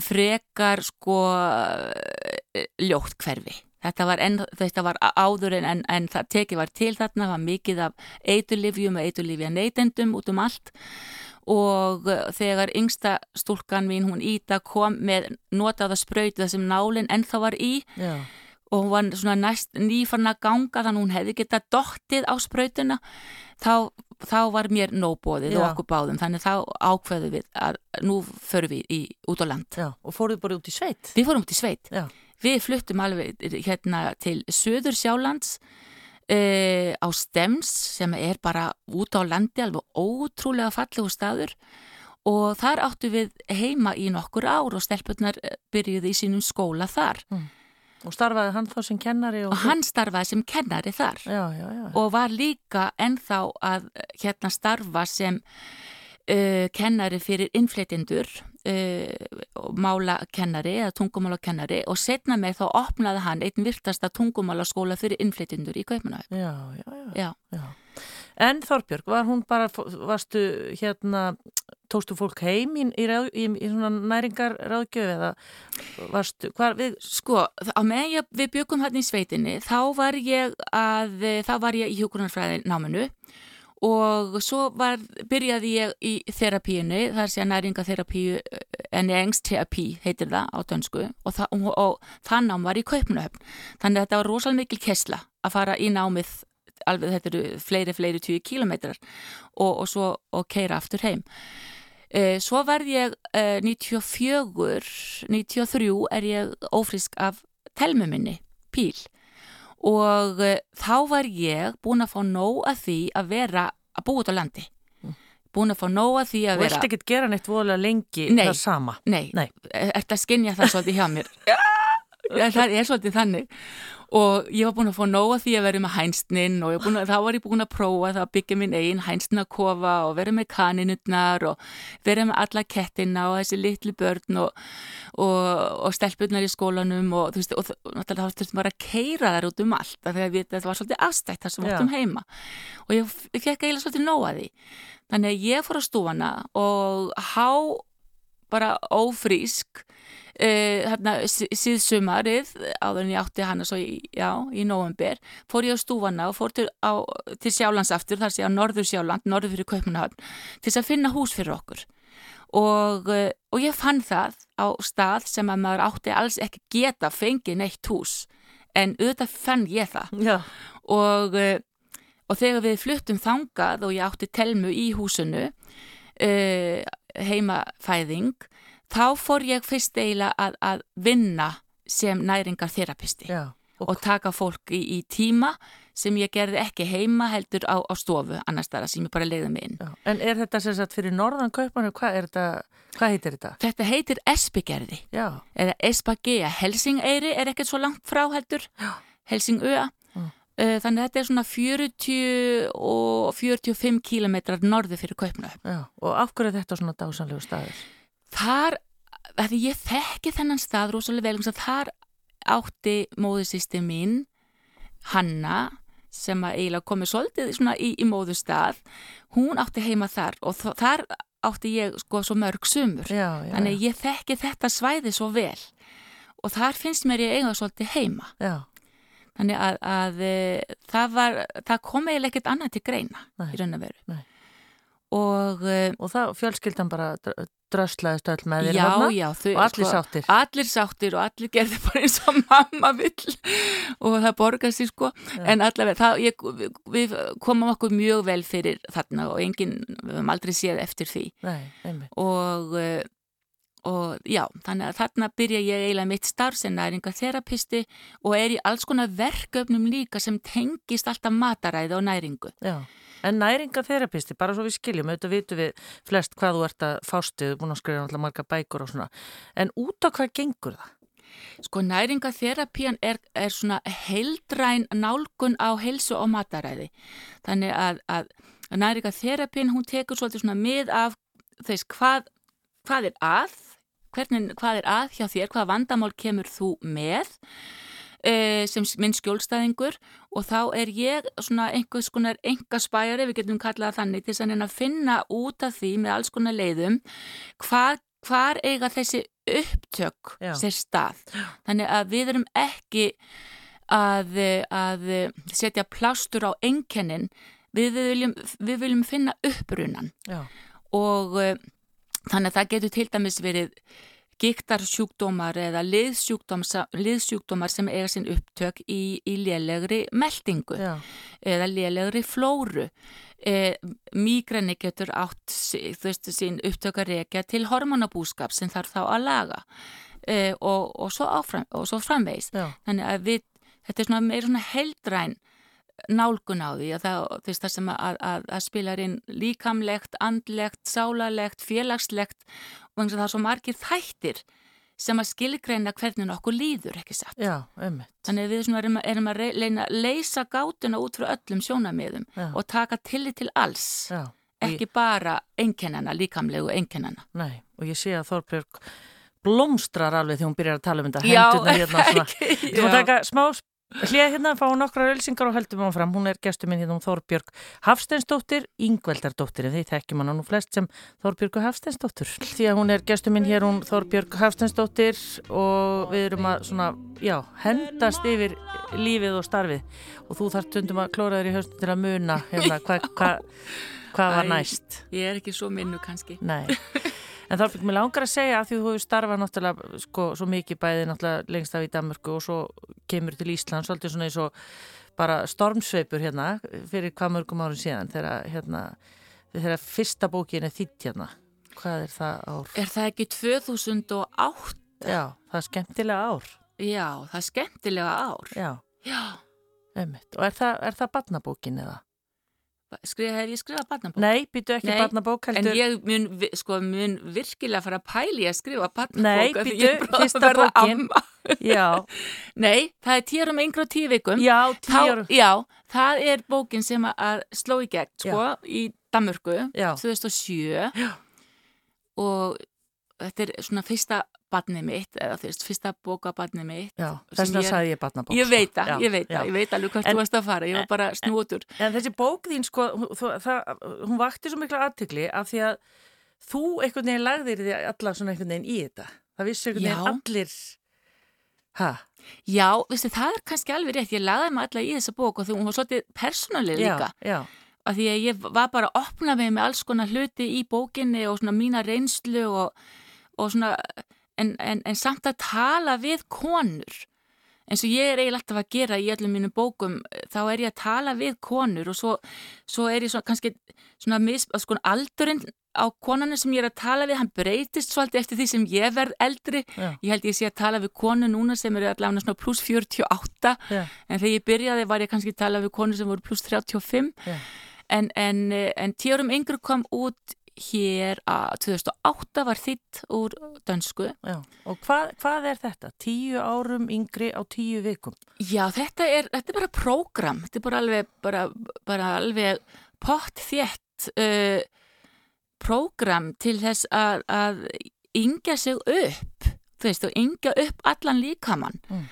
frekar sko eh, ljótt hverfi þetta var, en, þetta var áður en, en, en það tekið var til þarna, það var mikið af eiturlifjum og eiturlifja neytendum út um allt og þegar yngsta stúlkan mín, hún Íta, kom með notaða spröytu þessum nálinn ennþá var í Já. og hún var svona næst nýfarn að ganga þannig hún hefði getað dottið á spröytuna þá, þá var mér nóbóðið og Já. okkur báðum þannig þá ákveðum við að nú förum við í, út á land. Já. Og fóruð bara út í sveit? Við fórum út í sveit. Já. Við fluttum alveg hérna til Söður Sjálands uh, á Stems sem er bara út á landi alveg ótrúlega fallegu staður og þar áttu við heima í nokkur ár og stelpunnar eh, byrjuði í sínum skóla þar Og starfaði hann þá sem kennari? Og, og hann starfaði sem kennari þar Já, já, já. og var líka ennþá að eh, hérna starfa sem uh, kennari fyrir innflytjendur uh, málakennari eða tungumálakennari og setna með þá opnaði hann einn virtasta tungumálaskóla fyrir innflytjendur í Kaupmannahöfn. Já, já, já. Já. En Þorbjörg, var hún bara, varstu hérna, tókstu fólk heim í, í, í, í svona næringar ráðgjöf eða varstu, hvar við, Sko, á meðan ég, við byggum hann í sveitinni, þá var ég að, þá var ég í hjúgrunarfræði náminu og svo var, byrjaði ég í þerapíinu, það er sér næringaþerapíu, en engsterapi heitir það á dönsku og, það, og, og það nám var í Kaupnöfn. Þannig að þetta var rosalega mikil kessla að fara í námið, alveg þetta eru fleiri, fleiri 20 kílometrar og, og svo og keira aftur heim. Eh, Svo verð ég eh, 94, 93 er ég ófrisk af telmu minni, píl. Og eh, þá var ég búin að fá nóg að því að vera að búa út á landi. Búin að fá nóg að því að þú vera... vilt ekkert gera neitt voðalega lengi Nei. það sama. Nei, Nei. þetta að skinja það svolítið hjá mér? <laughs> Það er svolítið þannig. Og ég var búin að fá nóga því að vera með hænsnin og að, þá var ég búin að prófa það að byggja minn einn hænsnakofa og vera með kaninutnar og vera með alla kettina og þessi litlu börn og, og, og stelpunnar í skólanum og þú veist, og, náttúrulega þá þurftum bara að keira þær út um allt að við, þetta var svolítið afstætt þar sem við áttum heima. Og ég, fekk eiginlega svolítið nóga því. Þannig að ég fór á stúfana og há bara ófrísk hérna sí- síðsumarið áður en ég átti hana svo í, já, í november fór ég á stúfana og fór til, á, til Sjálands aftur, þar sé að Norður Sjáland, Norður fyrir Kaupmannahöfn, til þess að finna hús fyrir okkur. Og, uh, og ég fann það á stað sem að maður átti alls ekki geta fengið neitt hús en auðvitað fann ég það. Já, og, eh, og þegar við fluttum þangað og ég átti telmu í húsinu heimafæðing þá fór ég fyrst eiginlega að, að vinna sem næringar þerapisti já. og taka fólk í, í tíma sem ég gerði ekki heima heldur á, á stofu annars þar sem ég bara leiði mig inn. já. En er þetta sem sagt fyrir norðan kaupanum, hvað hvað heitir þetta? Þetta heitir Espigerði Já, eða Espagea. Helsingeyri er ekkert svo langt frá heldur. Helsingöa. Mm. Þannig að þetta er svona 40 og 45 kílometrar norðu fyrir Kaupnöf. já. Og af hverju er þetta svona dásanlegu staður? Þar, að ég þekki þennan stað rosalega vel, þar átti móðusisti mín, Hanna, sem að eiginlega komið svolítið svona í, í móðustað, hún átti heima þar og þar átti ég sko svo mörg sumur. Já, já, Þannig ég þekki þetta svæði svo vel og þar finnst mér ég eiga svolítið heima. já. Þannig að, að e, það, var, það kom eiginlega ekkert annað til greina Nei, í raun og veru. Og e, Og það fjölskyldan bara dröslaðist öll með þér þau, og allir sáttir. Allir sáttir og allir gerði bara eins og mamma vill og það borgar sér sko. Já. En allavega, það, ég, við, við komum okkur mjög vel fyrir þarna og enginn, við höfum aldrei séð eftir því. Nei, einmitt. og, eh, og já, þannig að þarna byrja ég eiginlega mitt starf sem næringatherapisti og er í alls konar verkefnum líka sem tengist alltaf mataræði og næringu. Já. En næringatherapisti, bara svo við skiljum, auðvitað vitum við flest hvað þú ert að er búin að skrifa náttúrulega marga bækur og svona. En út á hvað gengur það? Sko næringatherapían er, er svona heildræn nálgun á heilsu og mataræði. Þannig að, að næringatherapín hún tekur svolítið svona mið af þess hvað, hvað er að, hvernig, hvað er að hjá þér, hvað vandamál kemur þú með e, sem minn skjólstæðingur og þá er ég svona einhvers konar engaspæjari, við getum kallað þannig, til að reyna að finna út af því með alls konar leiðum hvað, hvar eiga þessi upptök Já. sér stað. Þannig að við erum ekki að, að setja plástur á enkennin, við viljum, við viljum finna upprunan Já. og uh, þannig að það getur til dæmis verið giktarsjúkdómar eða liðsjúkdómar sem eiga sinn upptök í, í lélegri meldingu Já. eða lélegri flóru. E, Mígrenni getur átt veist, sín upptök að reykja til hormonabúskap sem þarf þá að laga e, og, og svo, áfram, og svo framvegs. Þannig að við, þetta er svona meira svona heldræn nálgun á því að það, þess, það sem að, að, að spilar inn líkamlegt, andlegt, sálalegt, félagslegt og það er svo margir þættir sem að skilgreina hvernig okkur líður, ekki satt. Já, ummitt. Þannig við erum að, erum að reyna að leysa gátuna út frá öllum sjónamiðum Já. og taka tillit til alls. Já. Ekki ég... bara einkennana, líkamlegu einkennana. Nei, og ég sé að Þorbjörg blómstrar alveg þegar hún byrjar að tala um þetta. Já, hérna, <laughs> ekki. Þú má taka smá Hlið hérna fá nokkra ölsingar og höldum áfram. Hún er gestur minn hérna um Þórbjörg Hafsteinsdóttir, Yngveldardóttir en því þekkjum hann nú flest sem Þórbjörg Hafsteinsdóttir. Því að hún er gestur minn hér um Þórbjörg Hafsteinsdóttir og við erum að svona, já, hendast yfir lífið og starfið og þú þarf tundum að klóra þér í höstum til að muna hérna hvað hva, hva var næst. Ég er ekki svo minnu kannski. Nei. En þá fikk mér langar að segja að því þú hefur starfað náttúrulega sko, svo mikið bæði náttúrulega lengst af í Danmarku og svo kemur til Ísland svolítið svona eins og bara stormsveipur hérna fyrir hvað mörgum árum síðan þegar hérna þegar fyrsta bókin er þitt hérna. Hvað er það ár? Er það ekki 2008? Já, það er skemmtilega ár. Já, það er skemmtilega ár. Já. Já. Einmitt. Og er það, er það barnabókin eða? Skrifa, hef ég skrifað barnabók? Nei, býtu ekki barnabók heldur. En ég mun, sko, mun virkilega fara að pæli að skrifa barnabók Nei, býtu, fyrsta bókin. Já. <laughs> Nei, það er tíurum yngra og tíu vikum. Já, tíurum Já, það er bókin sem að sló í gegn, sko, já. í Damurku 2007 Já. Og þetta er svona fyrsta barnið mitt, eða þú veist, fyrsta bókabarnið mitt. Já, þess vegna sagði ég barnabók. Ég veit það, ég veit það, ég veit alveg en, þú varst að fara, ég var bara snútur. En, en þessi bók þín, sko, þú, það, hún vakti svo miklu aðtökli af því að þú einhvern veginn lagðir því allar svona einhvern veginn í þetta. Það vissi einhvern veginn allir, hæ? Já, veistu, það er kannski alveg rétt, ég lagði mig allar í þessa bók og þú, hún var svolítið persónalið líka. Já, já af því að ég var bara að opna mig með alls konar hluti í bókinni og svona mína reynslu og, og svona en, en, en samt að tala við konur. Eins og ég er eiginlega alltaf að gera í öllum mínum bókum þá er ég að tala við konur og svo, svo er ég svo, kannski svona mis, sko, aldurinn á konanu sem ég er að tala við hann breytist svolítið eftir því sem ég verð eldri. Já. ég held ég sé að tala við konu núna sem eru allavega svona pluss 48 Já. en þegar ég byrjaði var ég kannski að tala við konu sem voru pluss 35 en, en, en tíurum yngur kom út hér að 2008 var þitt úr dönsku. Já, og hvað, hvað er þetta? Tíu árum yngri á tíu vikum? Já, þetta er, þetta er bara prógram, þetta er bara alveg, bara, bara alveg pott þétt uh, prógram til þess að, að yngja sig upp, þú veist, og yngja upp allan líkamann. Mm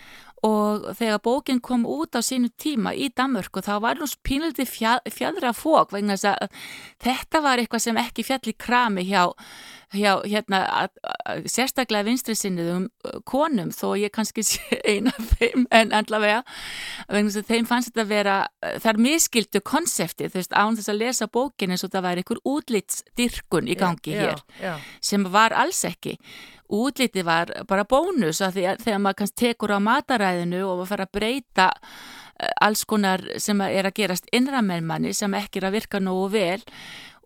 og þegar bókin kom út á sínu tíma í Danmörku þá var nú pínildi fjadra fók vegna þess að þetta var eitthvað sem ekki fjall í krami hjá, hjá hérna, að, að, sérstaklega vinstri sinniðum uh, konum þó ég kannski sé <laughs> eina þeim en allavega vegna þess að þeim fannst þetta að vera það er miskildu konsepti þú veist án þess að lesa bókin eins og það væri einhver útlitsdyrkun í gangi já, hér já, já. sem var alls ekki útliti var bara bónus að því að þegar maður kannski tekur á mataræðinu og fara að breyta eh, alls konar sem er að gerast innramennmanni sem ekki er að virka nógu vel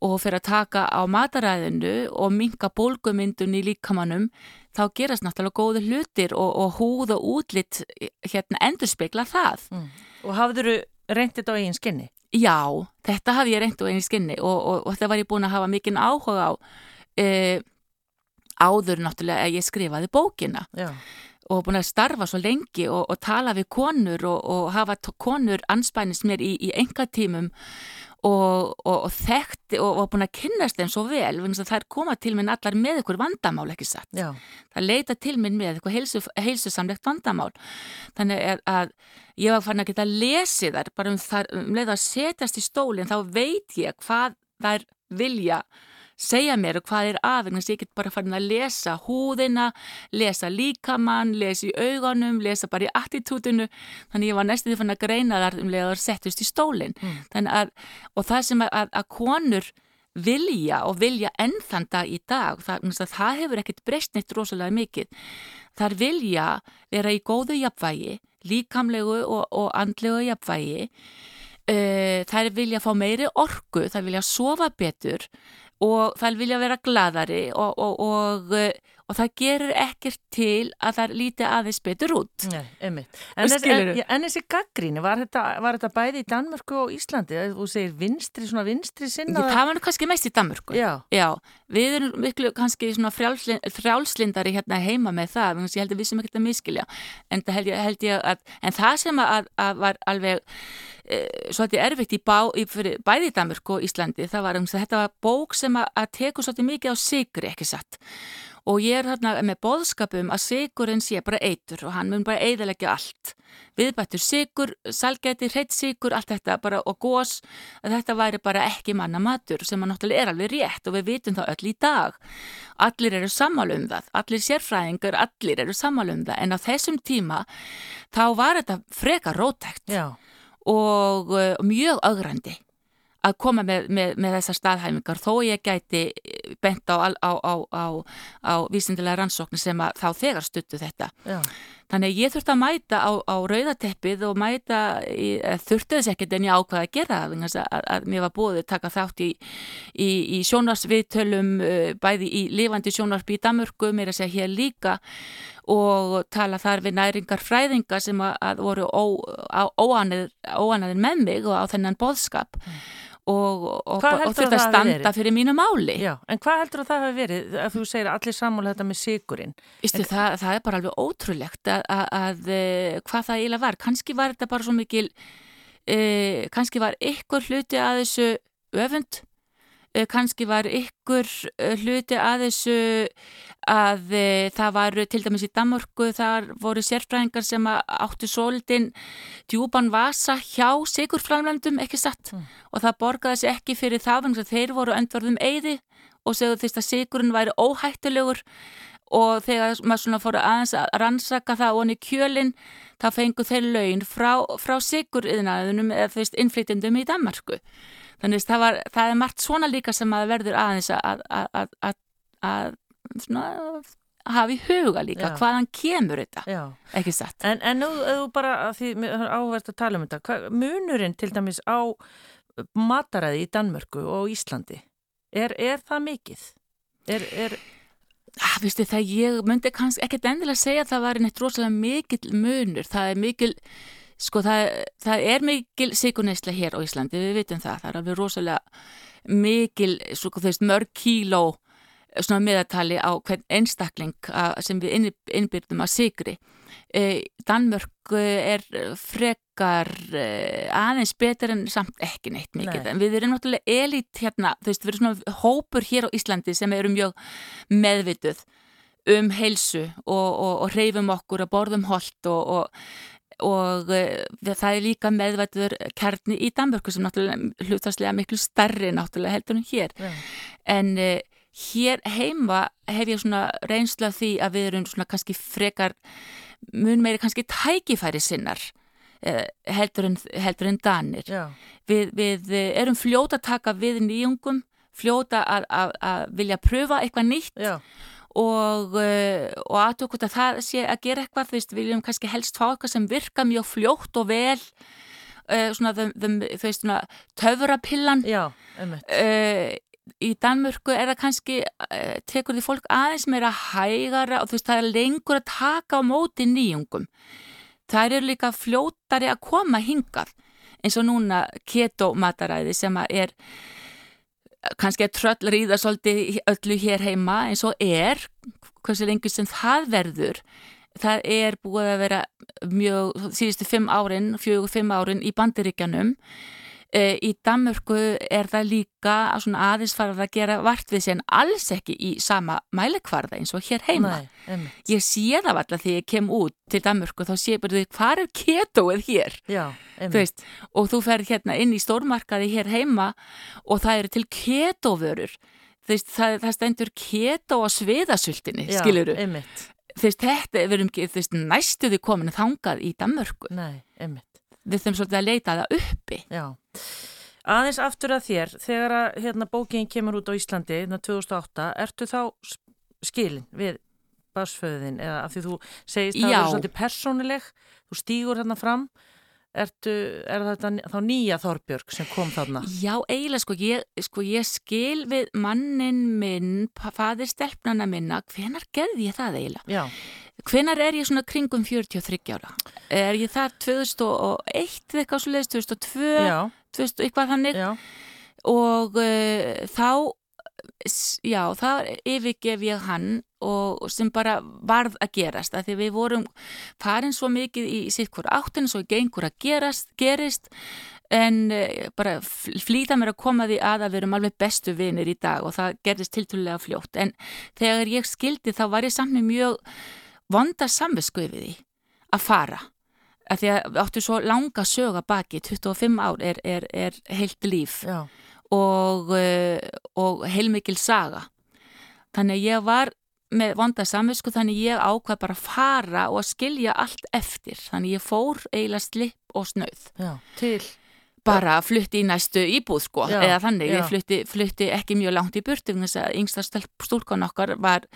og fyrir að taka á mataræðinu og minka bólgumyndun í líkamannum þá gerast náttúrulega góði hlutir og, og húð og útlitt hérna endur spekla það. Mm. Og hafður þú reyndið þetta á eigin skinni? Já, þetta hafði ég reyndið á eigin skinni og, og, og þetta var ég búin að hafa mikinn áhuga á e, áður náttúrulega að ég skrifaði bókina Já. og búin að starfa svo lengi og, og tala við konur og, og hafa konur anspænis mér í, í enga tímum og, og þekkti og búin að kynast þeim svo vel það er komað til minn allar með ykkur vandamál ekki satt Já. það leita til minn með ykkur heilsu, heilsusamlegt vandamál þannig að ég var farin að geta lesið þar bara um, þar, um leið að setjast í stólinn þá veit ég hvað þær vilja segja mér hvað er aðeins, ég get bara farin að lesa húðina, lesa líkamann, lesa í augunum, lesa bara í attitúdinu, þannig ég var næstu því fann að greina þar um leið að það settust í stólinn. Mm. Að, og það sem að, að konur vilja og vilja ennþanda í dag, það, það hefur ekkert breyst neitt rosalega mikið. Þar vilja vera í góðu jafnvægi, líkamlegu og, og andlegu jafnvægi, uh, þær vilja fá meiri orgu, þær vilja sofa betur og þær vilja vera gladari og, og, og og það gerur ekkert til að það líti aðeins betur út. Nei, einmitt. En, en, en þessi gaggríni, var þetta, var þetta bæði í Danmörku og Íslandi? Þú segir vinstri, svona vinstri sinna? Það var nú kannski mest í Danmörku. Já. Já, við erum miklu kannski svona frjálslindari hérna heima með það, ég held að við sem ekki þetta miskilja, en það held ég, held ég að, en það sem að, að var alveg e, svolítið erfitt í, bá, í bæði í Danmörku og Íslandi, það var um að þetta var bók sem að, að teku svolítið mikið á sigri, ekki satt og ég er þarna með boðskapum að sigurinn sé bara eitur og hann mun bara eiðalegja allt. Viðbættur sigur, salgæti, hreitt sigur, allt þetta bara og gós að þetta væri bara ekki manna matur sem að náttúrulega er alveg rétt og við vitum það öll í dag. Allir eru sammálum það, allir sérfræðingar, allir eru sammálum það en á þessum tíma þá var þetta freka rótækt Já. og uh, mjög augrandi að koma með, með, með þessar staðhæfingar þó ég gæti bent á, á, á, á vísindilega rannsóknir sem þá þegar stuttu þetta. Já. Þannig ég þurfti að mæta á rauðateppið og mæta, þurfti þess ekkert en ég ákvaði að gera það að, að, að mér var búið að taka þátt í, í, í sjónarsviðtölum bæði í lifandi sjónarsby í Damurku, mér að segja hér líka og tala þar við næringar fræðinga sem að, voru óanaðir með mig og á þennan boðskap. Mm og, og, og þurft að standa fyrir mínu máli. Já, en hvað heldur það að það hefur verið að þú segir allir sammála þetta með sigurinn? Ístu, en... það, það er bara alveg ótrúlegt að, að, að eh, hvað það eiginlega var. Kanski var þetta bara svo mikil, eh, kannski var ykkur hluti að þessu öfund kannski var ykkur eh, hluti að þessu að e, það var til dæmis í Damorku þar voru sérfræðingar sem áttu svolítinn djúban vasa hjá sigurframlandum ekki satt? Mm. og það borgaði sér ekki fyrir það að þeir voru öndvarðum eigði og segðu þess að sigurinn væri óhættulegur. Og þegar maður svona fór aðeins að rannsaka það onni kjölinn þá fengu þeir laun frá, frá siguriðnaðunum eða þú veist innflytjandum í Danmarku Þannig að það, var, það er margt svona líka sem að verður aðeins að, að, að, að svona, hafa í huga líka Já. hvaðan kemur þetta, Já. ekki satt. En, en nú, þú bara, því áhverst að tala um þetta, hvað, munurinn til dæmis á mataræði í Danmörku og Íslandi, er, er það mikið? Er... er Ah, viðstu það, ég myndi kannski ekkert endilega segja að það var neitt rosalega mikil munur, það er mikil Sko það, það er mikil sikuneysla hér á Íslandi, við vitum það, það er alveg rosalega mikil, svo þú veist, mörg kíló svona meðatali á hvern einstakling sem við innbyrjum að sigri. E, Danmörk er frekar e, aðeins betur en samt ekki neitt mikið, Nei. en við erum náttúrulega elit hérna, þú veist, við erum svona hópur hér á Íslandi sem eru mjög meðvituð um heilsu og, og, og reyfum okkur að borðum holdt og, og og uh, það er líka meðvættur kærni í Danmörku sem náttúrulega hlutastlega miklu starri náttúrulega heldur en hér yeah. en uh, hér heima hef ég svona reynsla því að við erum svona kannski frekar mun meiri kannski tækifæri sinnar uh, heldur, en, heldur en danir yeah. við, við erum fljóta að taka við nýjungum fljóta að, að, að vilja pröfa eitthvað nýtt Já og, eh, og aðtökut að það sé að gera eitthvað, þú veist, við viljum kannski helst fá eitthvað sem virka mjög fljótt og vel uh, svona, þú veist, svona töfurapillan Já, einmitt uh, Í Danmörku er það kannski, uh, tekur því fólk aðeins meira hægara og þú veist, það er lengur að taka á móti nýjungum. Það eru líka fljóttari að koma hingað eins og núna keto mataræði sem að er kannski að tröll ríða svolítið öllu hér heima eins og er hversu lengi sem það verður það er búið að vera mjög síðustu fimm árin, fjögur fimm árin í bandiríkjanum í Danmörku er það líka að aðeins farað að gera vart við sér en alls ekki í sama mælikvarða eins og hér heima. Nei, ég sé það alltaf þegar ég kem út til Danmörku þá sé bara því hvað er ketoið hér? Já þú veist, og þú fer hérna inn í stórmarkaði hér heima og það eru til ketovörur þú veist, það, það stendur keto á sviðasöltinni, skiluru þú veist, þetta er verið um veist, næstuði komin þangað í Danmörku. Nei, einmitt við þurfum svolítið að leita það uppi. Já. Aðeins aftur að þér, þegar að hérna, bókinn kemur út á Íslandi, hérna 2008, ertu þá skilin við basföðin eða af því þú segist að það er svolítið persónileg, þú stýgur hérna fram, ertu, er þetta þá nýja Þorbjörg sem kom þarna? Já, eiginlega sko, ég, sko, ég skil við mannin minn, fadir stelpnana minna, hvenar gerði ég það eiginlega? Já. Hvenar er ég svona kringum 43 ára? Er ég það 2001 eitthvað svo leiðist, 2002? Já þú veist, eitthvað þannig já. og uh, þá já, þá yfirgef ég hann og sem bara varð að gerast, að því við vorum farin svo mikið í sittkvara áttinu svo gengur að gerast, gerist en uh, bara flýta mér að koma því að að við erum alveg bestu vinir í dag og það gerðist tiltúrlega fljótt. En þegar ég skildi þá var ég samt með mjög vonda samveskuð við því að fara að því að við áttum svo langa söga baki, 25 ár er, er, er heilt líf og, eh, og heilmikil saga. Þannig að ég var með vonda samvinsku þannig ég ákvað bara að fara og að skilja allt eftir. Þannig ég fór eiginlega slipp og snauð. Já, til bara flutti í næstu íbúð sko. Já, eða þannig, já. ég flutti, flutti ekki mjög langt í burtu þess að yngsta stúlkan okkar var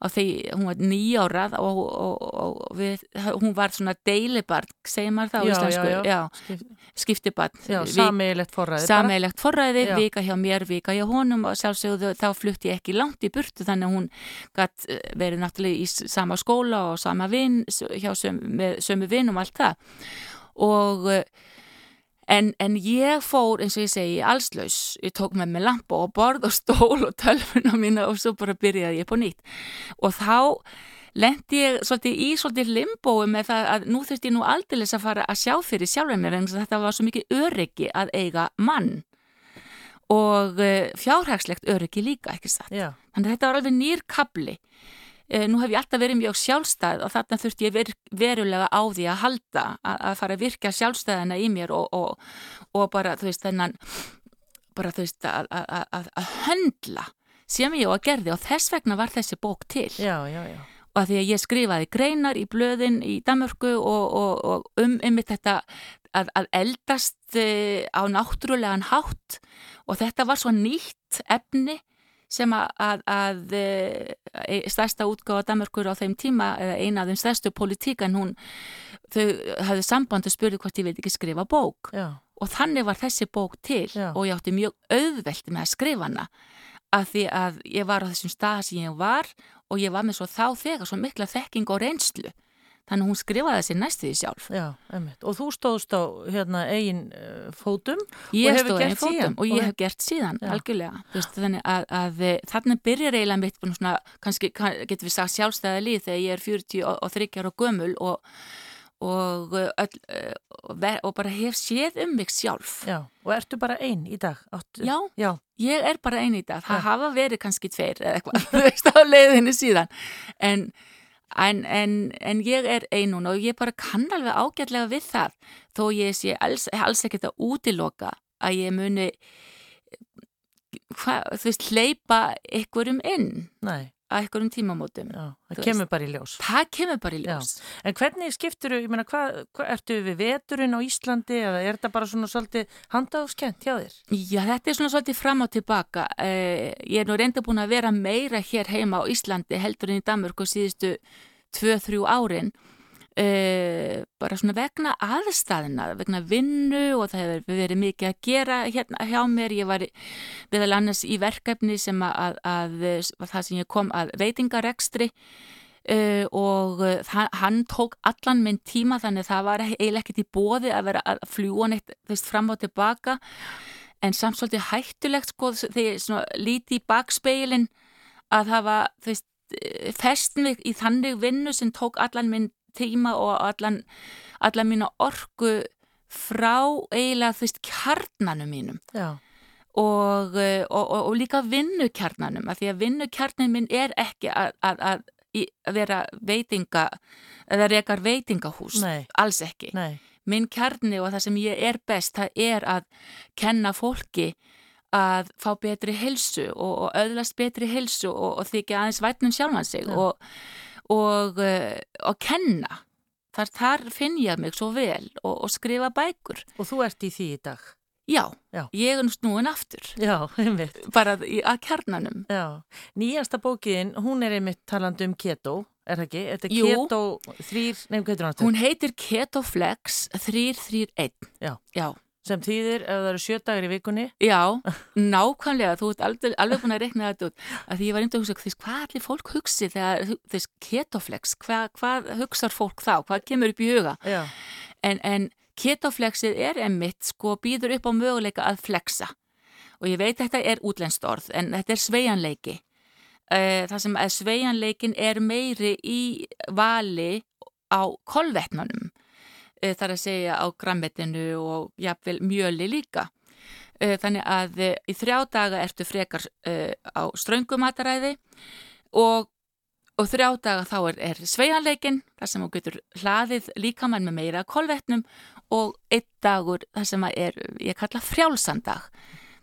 á því, hún var nýjárað og, og, og við, hún var svona deilibarn, segir maður það á íslensku, skiptibarn. Sameilegt forræði Sameilegt forræði, vika hjá mér, vika hjá honum og sjálfsögðu þá flutti ég ekki langt í burtu þannig að hún gætt eh, verið náttúrulega í sama skóla og sama vinn hjá sömu, sömu vinn og allt það. Og En, en ég fór, eins og ég segi, allslaus. Ég tók með mig lampa og borð og stól og tölfuna mína og svo bara byrjaði ég på nýtt. Og þá lendi ég svolítið í svolítið limbói með það að nú þurfti ég nú aldrei að fara að sjá fyrir sjálfur mér en þetta var svo mikið öryggi að eiga mann og eh, fjárhagslegt öryggi líka, ekki satt. Já. Þannig að þetta var alveg nýr kabli nú hef ég alltaf verið mjög sjálfstæð og þarna þurft ég ver, verulega á því að halda að, að fara að virka sjálfstæðina í mér og, og, og bara þú veist þennan bara þú veist að, að, að höndla sem ég á að gerði og þess vegna var þessi bók til já, já, já. og að því að ég skrifaði greinar í blöðin í Danmörku og, og um ymmið þetta að eldast eh, á náttúrulegan hátt og þetta var svo nýtt efni sem að, að, að e, stærsta útgáða Danmarkur á þeim tíma, eða eina af þeim stærstu politík en hún, þau hafði samband og spurði hvort ég vildi ekki skrifa bók Já. og þannig var þessi bók til Já. og ég átti mjög auðvelt með að skrifa hana að því að ég var á þessum stað sem ég var og ég var með svo þá þegar svo mikla þekking og reynslu Þannig að hún skrifaði þessi næstuði sjálf. Já, einmitt. Og þú stóðst á hérna, eigin uh, fótum ég og hefur gert síðan. Fótum, og ég hef gert síðan, já. algjörlega. Veist, þannig að, að eh, þannig byrjar eiginlega mitt, svona, kannski kann, getur við sagt sjálfstæða líð þegar ég er 40 og, og 30 ára gömul og, og, eh, öll, og bara hef séð um mig sjálf. Já, og ertu bara einn í dag? Áttu? Já, já, ég er bara einn í dag. Það já. hafa verið kannski tveir eða eitthvað, <laughs> þú veist, á leiðinni síðan. En En, en, en ég er einun og ég bara kann alveg ágætlega við það þó ég sé alls, alls ekkert að útiloka að ég muni hva, þú veist, hleypa ykkurum inn Nei. Að ykkurum tímamótum Já, það kemur veist. bara í ljós Það kemur bara í ljós Já. En hvernig skiptur þú, ég meina, hvað hva, ertu við veturinn á Íslandi eða er þetta bara svona svolítið handáskent hjá þér? Já, þetta er svona svolítið fram og tilbaka eh, ég er nú reynda búin að vera meira hér heima á Íslandi heldur en í Danmörku síðustu 2-3 árin Uh, bara svona vegna aðstæðina vegna vinnu og það hefur verið mikið að gera hérna hjá mér. Ég var viðal annars í verkefni sem að, að, að það sem ég kom að veitingarekstri uh, og það, hann tók allan minn tíma þannig það var eiginlega ekkert í bóði að vera að fljúa neitt veist, fram og tilbaka. En samt svolítið hættulegt sko þegar líti í bakspeilin að það var veist fest mig í þannig vinnu sem tók allan minn tíma og allan, allan mína orgu frá eiginlega þú veist kjarnanum mínum og, og, og, og líka vinnukjarnanum af því að vinnukjarnin minn er ekki að, að, að, að vera veitinga eða rekar veitingahús Nei. alls ekki Nei. minn kjarni og það sem ég er best það er að kenna fólki að fá betri helsu og, öðlast betri helsu og, og þykja aðeins vætnum sjálfan sig ja. og, og uh, kenna. Þar, þar finn ég mig svo vel og skrifa bækur. Og þú ert í því í dag? Já, Já. ég er nú snúin aftur. Já, einmitt. Bara að kjarnanum. Já, nýjasta bókin, hún er einmitt talandu um keto, er það ekki? Þetta er Jú. keto þrýr, nefnum hvað heitir hún aftur? Hún heitir Ketoflex 331. Já. Já. Sem þýðir ef það eru sjö dagar í vikunni? Já, nákvæmlega, þú ert alveg, alveg búin að rekna þetta út. Því ég var indi að hugsa, þess, hvað allir fólk hugsi þegar þess ketoflex, hvað, hvað hugsar fólk þá, hvað kemur upp í huga? Já. En, en ketoflexið er emitt, sko, býður upp á möguleika að flexa. Og ég veit þetta er útlenskt orð, en þetta er sveianleiki. Eh, það sem að sveianleikin er meiri í vali á kolvetnanum Eh, þar að segja á grammetinu og jafnvel mjöli líka. Eh, þannig að eh, í þrjá daga ertu frekar á ströngumataræði og, og þrjá daga þá er, er sveianleikin, þar sem þú getur hlaðið líkamann með meira kolvetnum og einn dagur þar sem er, ég kalla frjálsandag,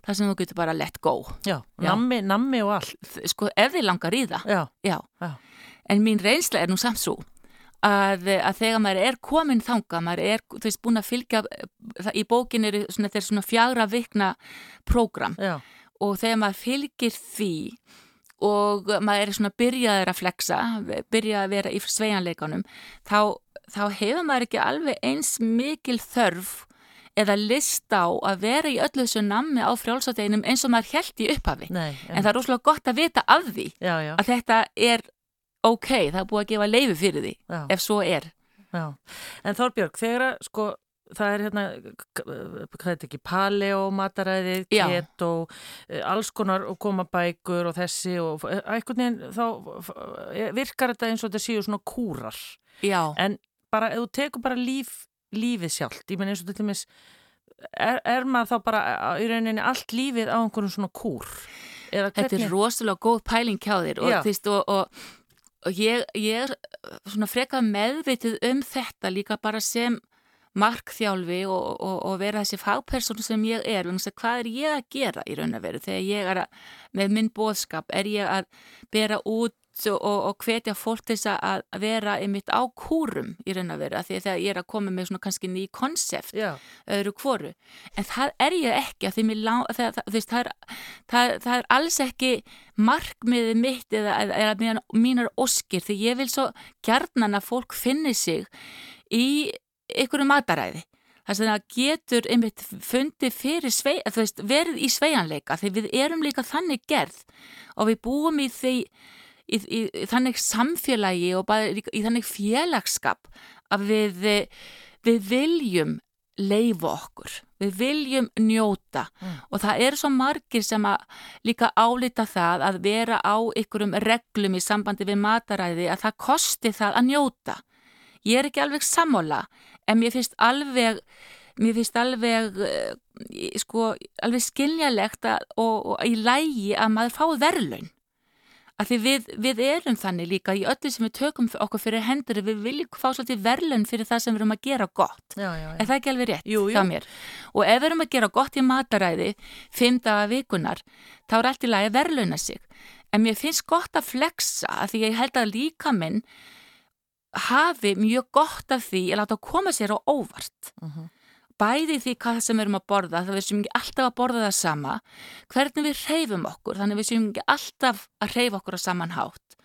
þar sem þú getur bara let go. Já, Já. Nammi, nammi og allt. Sko ef þið langar í það. Já. Já. Já. En mín reynsla er nú samt svo Að, að þegar maður er komin þanga, maður er veist, búin að fylgja, í bókin er svona, er svona fjagra vikna prógram Já. og þegar maður fylgir því og maður er svona byrjaður að flexa, byrjaður að vera í sveianleikanum, þá, þá hefur maður ekki alveg eins mikil þörf eða list á að vera í öllu þessu nammi á frjálsateginum eins og maður held í upphafi. Nei, en það er rosalega gott að vita af því já, já. að þetta er ok, það er búið að gefa leiði fyrir því Já. ef svo er Já. En Þorbjörg, þegar að sko það er hérna, hvað þetta ekki paleo, mataræði, keto eh, alls konar og koma bækur og þessi og eitthvað nefn þá eh, virkar þetta eins og þetta séu svona kúrar Já. en bara, ef þú tekur bara líf lífið sjálft, ég menn eins og dæmis er, er maður þá bara í rauninni allt lífið á einhvern svona kúr Þetta er rosalega góð pæling hjá þér og, og, og og ég, ég er uh, svona freka meðvitið um þetta líka bara sem markþjálfi og, og, og vera þessi fagperson sem ég er, hvað er ég að gera í raun og veru? Þegar ég er að, með minn bóðskap, er ég að bera út og, og hvetja fólk til þess að vera einmitt á kúrum í raun og veru, því þegar ég er að koma með svona kannski ný konsept öðru kvoru, en það er ég ekki að því lá, það, það, það, er, það er alls ekki markmiðið mitt eða, eða mínar oskir, því ég vil svo gerðnan að fólk finni sig í einhverju mataræði. Þess að getur einmitt fundi fyrir svei, veist, verið í sveianleika því við erum líka þannig gerð og við búum í því í, í, í þannig samfélagi og í, þannig félagskap að við, við viljum leifa okkur, við viljum njóta mm. og það eru svo margir sem að líka álita það að vera á ykkurum reglum í sambandi við mataræði að það kosti það að njóta. Ég er ekki alveg sammála en mér finnst alveg mér finnst alveg eh, sko, alveg skiljalegt að, og, og í lægi að maður fá verðlaun að því við, við erum þannig líka í öllu sem við tökum okkur fyrir hendur við viljum fá svolítið verðlun fyrir það sem við erum að gera gott já, já, já. er það ekki alveg rétt jú, jú. og ef við erum að gera gott í mataræði fimm daga vikunar þá er allt í lagi að verðluna sig en mér finnst gott að flexa að því ég held að líka minn hafi mjög gott af því að láta koma sér á óvart uh mhm. -huh bæði því hvað sem við erum að borða, það við séum ekki alltaf að borða það sama, hvernig við reyfum okkur, þannig við séum ekki alltaf að reyfa okkur á samanhátt,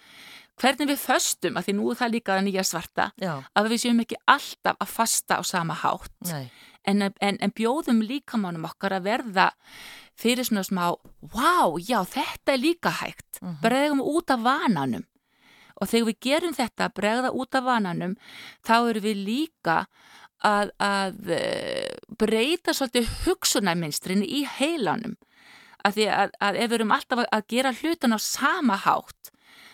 hvernig við föstum, að því nú er það líka það nýja svarta, já. að við séum ekki alltaf að fasta á sama hátt, en, en, en bjóðum líkamánum okkar að verða fyrir svona smá, wow, já, þetta er líka hægt, uh mhm. -huh. bregðum út af vananum. Og þegar við gerum þetta, bregða út af vananum, þá eru við líka að, að eh, breyta svolítið hugsunarminstrin í heilanum. Að því að, að ef við erum alltaf að gera hlutan á sama hátt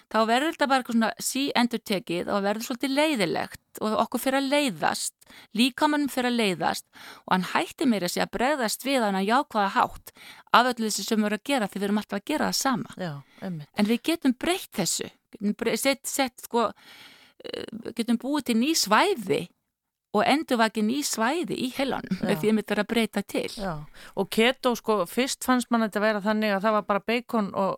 þá verður þetta bara svona sí-endur tekið og verður svolítið leiðilegt og okkur fyrir að leiðast líkamannum fyrir að leiðast og hann hætti meira sig að bregðast við hann að jákvæða hátt af öllu þessu sem við erum að gera því við erum alltaf að gera það sama. Já, en við getum breytt þessu. Getum, breytt, set, set, sko, eh, getum búið til ný svæði og endurvakin í svæði í heilanum ef ég mitt er að breyta til. Já. og keto sko, fyrst fannst mann þetta að vera þannig að það var bara bacon og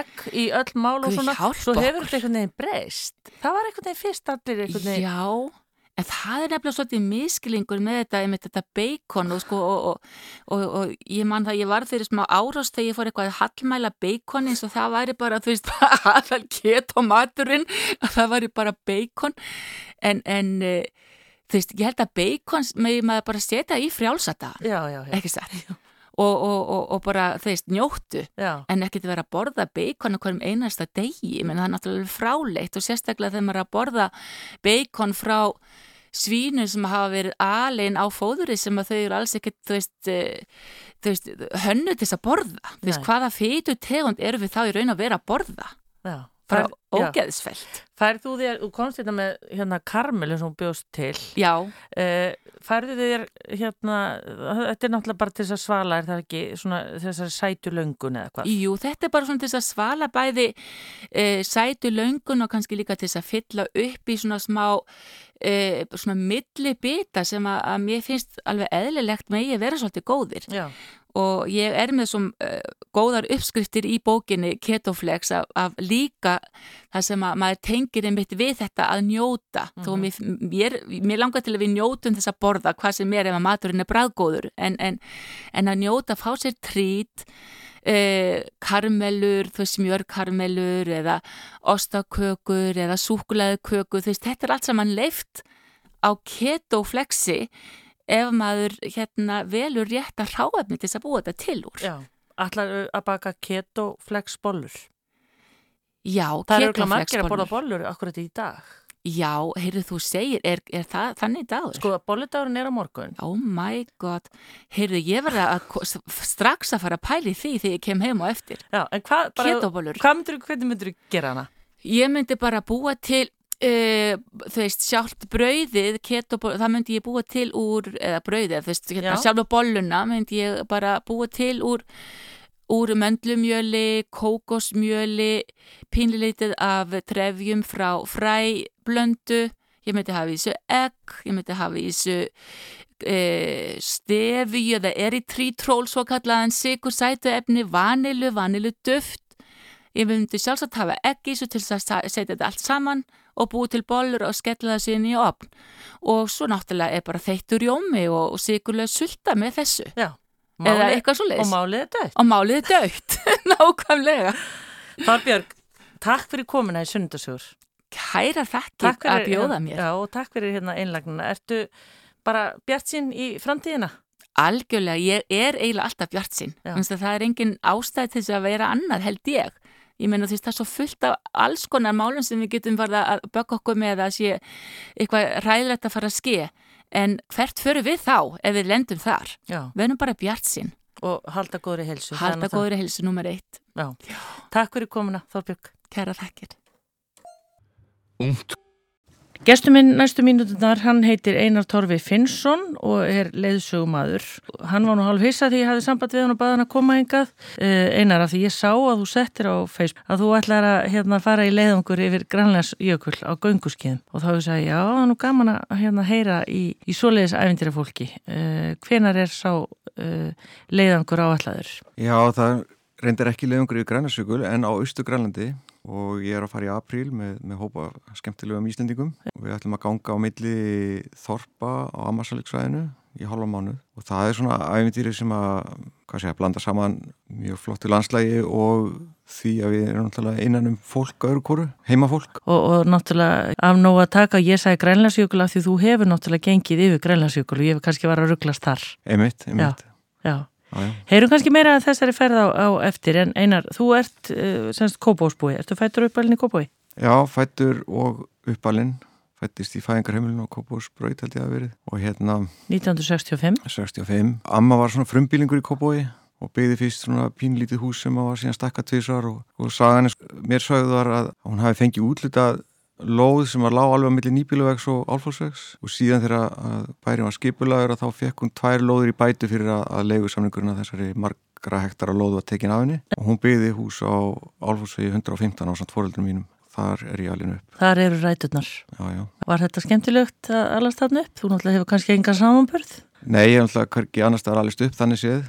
egg í öll mál og svona. svo hefur þetta einhvern veginn breyst. Það var einhvern veginn fyrst allir einhvern veginn. Já, En það er nefnilega svolítið miskilingur með þetta, með þetta beikon og, sko, og, og, og ég man það, ég var fyrir smá árást þegar ég fór eitthvað að hallmæla beikon eins og það væri bara, þú veist, <laughs> aðal ket og maturinn, það væri bara beikon, en, en þú veist, ég held að beikon með maður bara setja í frjálsata, ekki satt, og bara, þú veist, njóttu, já. en að vera að borða beikon okkur um einasta degi, menn það er náttúrulega fráleitt og sérstaklega þegar maður er að borða beikon frá svínu sem hafa verið alin á fóðuri sem að þau eru alls ekkert þú veist, uh, þú veist hönnu til þess að borða, þú veist hvaða feitu tegund eru við þá í raun að vera að borða? Já bara ógeðsfelt. Færðu þú þér, þú komst hérna með hérna karmelu sem þú bjóst til. Já. Uh, Færðu þér hérna þetta er náttúrulega bara til þess að svala er það ekki svona þessari sætu löngun eða hvað? Jú, þetta er bara svona til þess að svala bæði uh, sætu löngun og kannski líka til þess að fylla upp í svona smá uh, svona milli bita sem að, að mér finnst alveg eðlilegt með ég vera svolítið góðir. Já og ég er með svo uh, góðar uppskriftir í bókinni Ketoflex af, af líka það sem að maður tengir einmitt við þetta að njóta mm -hmm. þó mhm. mér, mér langar til að við njótum þess að borða hvað sem er ef að maturinn er bræðgóður en, en, en að njóta, fá sér trít uh, karmelur þú veist smjörkarmelur eða ostakökur eða súkulæðukökur þú veist þetta er allt saman leift á Ketoflexi ef maður hérna velur rétt að ráefni til þess að búa þetta til úr. Já, allar að baka ketoflex bollur. Já, ketoflex bollur. Það eru ekki margir að borða bollur akkurat í dag. Já, heyrðu þú segir, er, er það þannig dagur? Sko, bolludagurinn er á morgun. Oh my god, heyrðu ég verða að strax að fara að pæli því þegar ég kem heim og eftir. Já, en hvað, bara, hvað myndur, hvernig myndur þú gera hana? Ég myndi bara búa til Uh, þú veist, sjálft brauðið ketoból, það myndi ég búa til úr eða brauðið, þú veist, hérna, sjálf bolluna myndi ég bara búa til úr úr möndlumjöli kókosmjöli pínleitið af trefjum frá fræblöndu. Ég myndi hafa í þessu egg ég myndi hafa í þessu uh, stefi eða eritritról svo kallaðan sigur sætu efni vanilu, vanilu duft ég myndi sjálfsagt hafa egg í þessu til að setja þetta allt saman og búið til bollur og skella það síðan í opn og svo náttúrulega er bara þeittur jómi og, og sigurlega sulta með þessu. Já, máli, eða eitthvað svo leiðis og málið er dögt og málið er dögt, <laughs> nákvæmlega. Þarbjörg, takk fyrir komina í Sundasugur Hæra þakkir að bjóða mér. Já, og takk fyrir hérna einlagnina. Ertu bara bjart sín í framtíðina? Algjörlega, ég er eiginlega alltaf bjart sín það er engin ástæð til þess að vera annað held ég ég meina þú veist það er svo fullt af alls konar málum sem við getum farið að bögja okkur með að sé eitthvað ræðilegt að fara að ske. En hvert förum við þá ef við lendum þar? Já. við erum bara bjart sín og halda góðri helsu halda góðri helsu nummer eitt. Já. Takk fyrir komuna Þorbjörg. Kæra þakkir. Ungt Gestuminn næstu mínutunar, hann heitir Einar Torfi Finnsson og er leiðsögumadur. Hann var nú hálf hissa því ég hafði samband við hann og baði hann að koma hingað. Eh, Einar, af því ég sá að þú settir á Facebook að þú ætlar að hérna, fara í leiðungur yfir Granlæsjökull á göngurskiðum og þá hefur ég sagði, já, það er nú gaman að hérna, heyra í, í svoleiðis æfintýra fólki. Eh, hvenar er sá uh, leiðangur áalladur? Já, það reyndir ekki leiðungur yfir Granlæsjökull en á Östu Grænlandi og ég er að fara í apríl með, með hópa skemmtilegum íslendingum. Og við ætlum að ganga á milli Þorpa á Amasaliksvæðinu í halva mánuð. Og það er svona æfintýri sem að, hvað sé að blanda saman mjög flottu landslægi og því að við erum náttúrulega innan um fólk öðru kóru, heimafólk. Og, og náttúrulega af nóg að taka, ég sagði grænlandsjökul af því þú hefur náttúrulega gengið yfir grænlandsjökul og ég hef kannski var að rugglast þar. Einmitt, einmitt. Já, já Heyrum kannski meira að þessari ferð á, á eftir. En Einar, þú ert uh, semst kópásbúi, ertu fættur uppalinn í kópái? Já, fættur og uppalinn. Fættist í fæðingarheimilinu á kópásbröð held ég að verið. Og hérna 1965 65, Amma var svona frumbílingur í kópái og byggði fyrst svona pínlítið hús sem var síðan stakka tvísar og, og sagan mér sögðar að hún hafi fengið útlitað lóð sem var lág alveg á milli nýbíluvegs og álfólksvegs og síðan þegar bærin var skipulagur þá fekk hún tvær lóður í bætu fyrir að, að leigusamningurinn að þessari margra hektara lóð var tekin af henni. Og hún byggði hús á álfólksvegi 115 á samt fóreldrum mínum. Þar er ég alveg upp. Þar eru ræturnar. Já, já. Var þetta skemmtilegt að alast þarna upp? Þú náttúrulega hefur kannski enga samanbörð? Nei, ég náttúrulega ekki annars að alast upp þannig séð.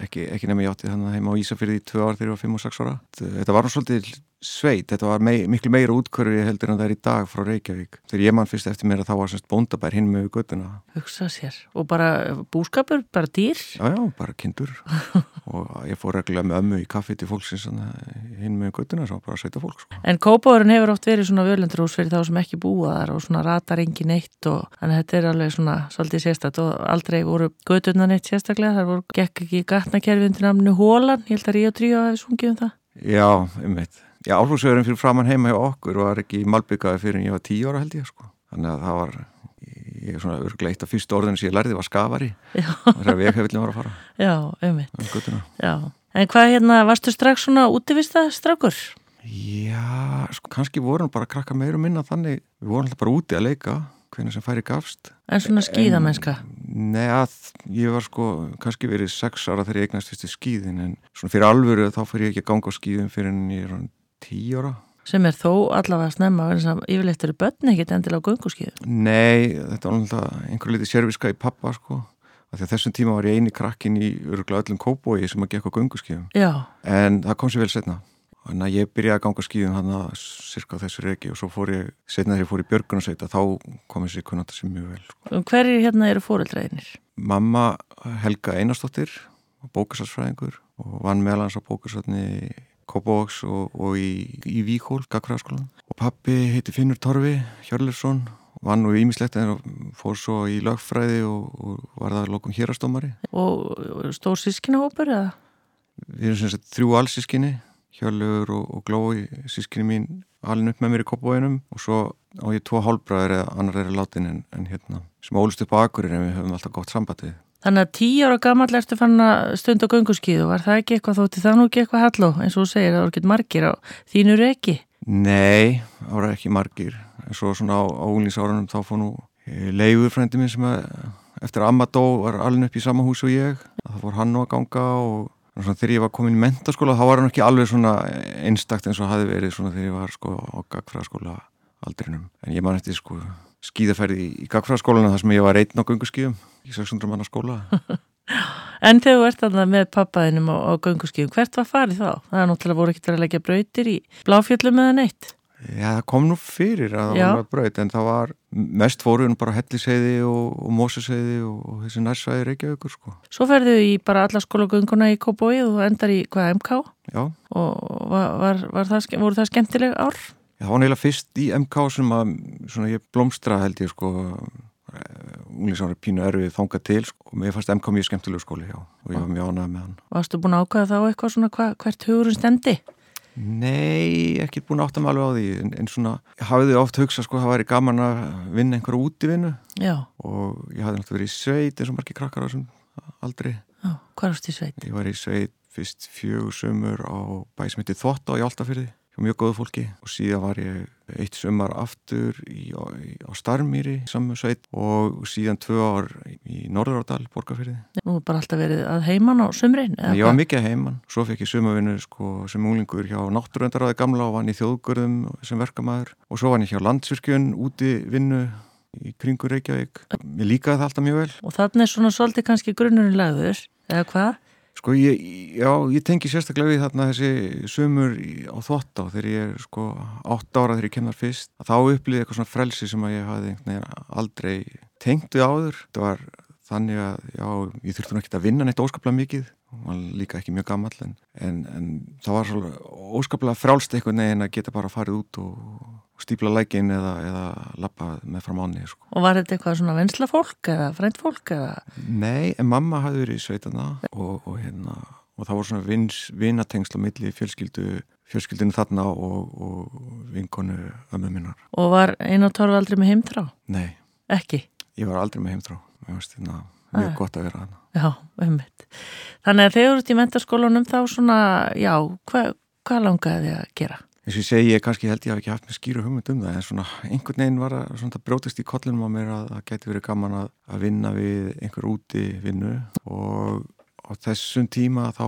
Ekki, ekki nefnum ég átti þannig heima á Ísafyrði í tvö ár þegar ég var 5 og 6 ára. Þetta var náttúrulega sveit, þetta var mei, miklu meira útkvörfi heldur en það er í dag frá Reykjavík. Þegar ég mann fyrst eftir mér að þá var semst bóndabær hinn með göttuna Hugsa sér, og bara búskapur, bara dýr? Já, já, bara kindur. <laughs> Og ég fór reglulega með ömmu í kaffi til fólksins hinn með göttuna, svo bara sveita fólk sko. En Kópáðurinn hefur oft verið svona völendrús fyrir þá sem ekki búa þar og svona ratar engin eitt og þannig að þetta er alveg svona svolítið sérstætt og aldrei voru göttuna neitt sérstaklega, þar voru gekk ekki gatnakerfin til namnu Hólan, ég held að Ríó 3 hafi sungið það Já, Já, álfhúsverðin fyrir framann heima hjá okkur var ekki malbyggaði fyrir en ég var tíu ára held ég sko. Þannig að það var, ég er svona örgleitt að fyrst orðin sem ég lærði var skafari. Það er að veghefillin var að fara. Já, ummitt. Um Já, en hvað hérna, varstu strax svona útivista straukur? Já, sko kannski vorum bara að krakka meirum minna þannig, við vorum alltaf bara úti að leika hvernig sem færi gafst. En svona skýðamennska? Nei að ég var sko kannski verið sex ára þegar ég eignast fyrst í skýðin en svona fyrir alvöru þá fyrir ég ekki að ganga á skýðin fyrir en ég er tíu ára. Sem er þó allavega snemma yfirleitt eru börn ekkit endilega á gönguskíðu? Nei, þetta var alltaf einhver litið sérviska í pappa sko. Þessum tíma var ég eini krakkin í öruglega öllum kóbói sem að gekka á gönguskíðum. Já. En það kom sér vel setna. Þannig að ég byrjaði að ganga skíðum hann að cirka þessu regi og svo fór ég, setna þegar ég fór í björgunarsveita, þá kom þessi kunnata sem mjög vel. Sko. Hverjir hérna eru fóreldræðinir? Mamma Helga Einarstóttir, bókasarsfræðingur og vann meðal hans á bókarsatni Kópavóks og, og í, í Víkól, Gagfræðaskólan. Og pappi heiti Finnur Torfi Hjörlersson, vann og ímislegt en fór svo í lagfræði og, og var það lokum hérastómari. Og stór sískinahópur eða? Við erum sem sagt þrjú allsískinni, Hjörlegur og, og Glói, sískinni mín alin upp með mér í Kópavóinum og svo á ég tvo hálfbræður eða annar er látin en, en hérna sem ólust upp á Akurir en við höfum alltaf gott sambandið. Þannig að tíu ára gammal ertu fann að stund á gönguskíðu, var það ekki eitthvað þótti það nú ekki eitthvað halló, eins og þú segir, það voru ekki margir á þínur ekki? Nei, það voru ekki margir, en svo svona á úlísárunum þá fór nú eh, leiður frændi minn sem að, eftir að Amma dó var alveg upp í sama hús og ég, það fór hann nú að ganga og svona, þegar ég var komin í mentaskóla þá var hann ekki alveg svona einstakt eins og hafi verið svona þegar ég var sko á gagfræðaskóla aldrinum, en ég man eftir sko skíðaferði í gagfræðaskólanu þar sem ég var einn á gönguskíðum í 600 manna skóla. <laughs> En þegar þú ert alltaf með pappaðinum á, á gönguskíðum, hvert var farið þá? Það er náttúrulega voru ekkert að leggja brautir í bláfjöldum eða neitt? Já, það kom nú fyrir að það var braut en það var mest fóruðun bara helliseiði og, og móseseiði og, og þessi nærsvæði reykjaðugur sko. Svo ferðu í bara alla skólagönguna í Kóbói og endar í hvað MK Já. Og var, var, var það, voru það skemmtileg ár? Já, það var neila fyrst í MK sem að svona, ég blómstra held ég sko unglingsári pínu erfið þangað til sko, og mér fannst MK mjög skemmtilegu skóli já, og ég var mjög ánægð með hann. Varstu búin að ákvæða þá eitthvað svona hva, hvert hugurinn stendi? Nei, ekki búin að átta mig alveg á því. En, en svona, ég hafiði oft hugsað sko, það væri gaman að vinna einhverju útivinnu. Já. Og ég hafði náttúrulega verið í sveit eins og margir krakkar á þessum aldrei Já, hvað varst í sveit? Ég var í sveit fyrst fjögusumur á bæsmyndi Þvotta á Jáltafyrði mjög góðu fólki og síðan var ég eitt sumar aftur í, á, á Starmýri saman sveit og síðan tvö ár í Norðurárdal, Borgarfyrði. Nú bara alltaf verið að heiman á? Ég var mikið að heiman, svo fekk ég sumavinnu sko, sem úlingur hjá Náttúröndaráði gamla og vann í þjóðgörðum sem verkamæður og svo vann ég hjá Landsvirkjun úti vinnu í kringur Reykjavík. Mér líkaði það alltaf mjög vel. Og þannig er svona svolítið kannski grunnurinn lagður, eða hvað? Sko ég, já, ég tengi sérstaklega við þarna þessi sumur á þvótt á þegar ég er sko 8 ára þegar ég kemur fyrst þá upplýði eitthvað svona frelsi sem að ég hafði aldrei tengt við áður. Það var þannig að já, ég þurfti nú ekki að vinna neitt óskaplega mikið og var líka ekki mjög gammal en, en það var svona óskaplega frálst eitthvað neginn að geta bara farið út og stípla lækin eða, eða lappa með fram áni sko. Og var þetta eitthvað svona venslafólk eða fræntfólk eða? Nei, en mamma hafði verið í sveitana og, og hérna og það voru svona vins, vinatengsla milli fjölskyldu, fjölskyldinu þarna og, og vinkonu ömmu minnar. Og var einu torf aldrei með heimtrá? Nei. Ekki? Ég var aldrei með heimtrá. Mér finnst þetta mjög gott að vera þarna. Já, ummitt. Þannig að þegar þú ert í mentarskólanum þá svona, já, hvað hva langaði þið að gera? Eins og ég segi, ég kannski held ég að ekki haft með skýru hugmynd um það, en svona einhvern veginn var að svona, brótist í kollunum á mér að það geti verið gaman að, að vinna við einhver úti vinnu og á þessum tíma þá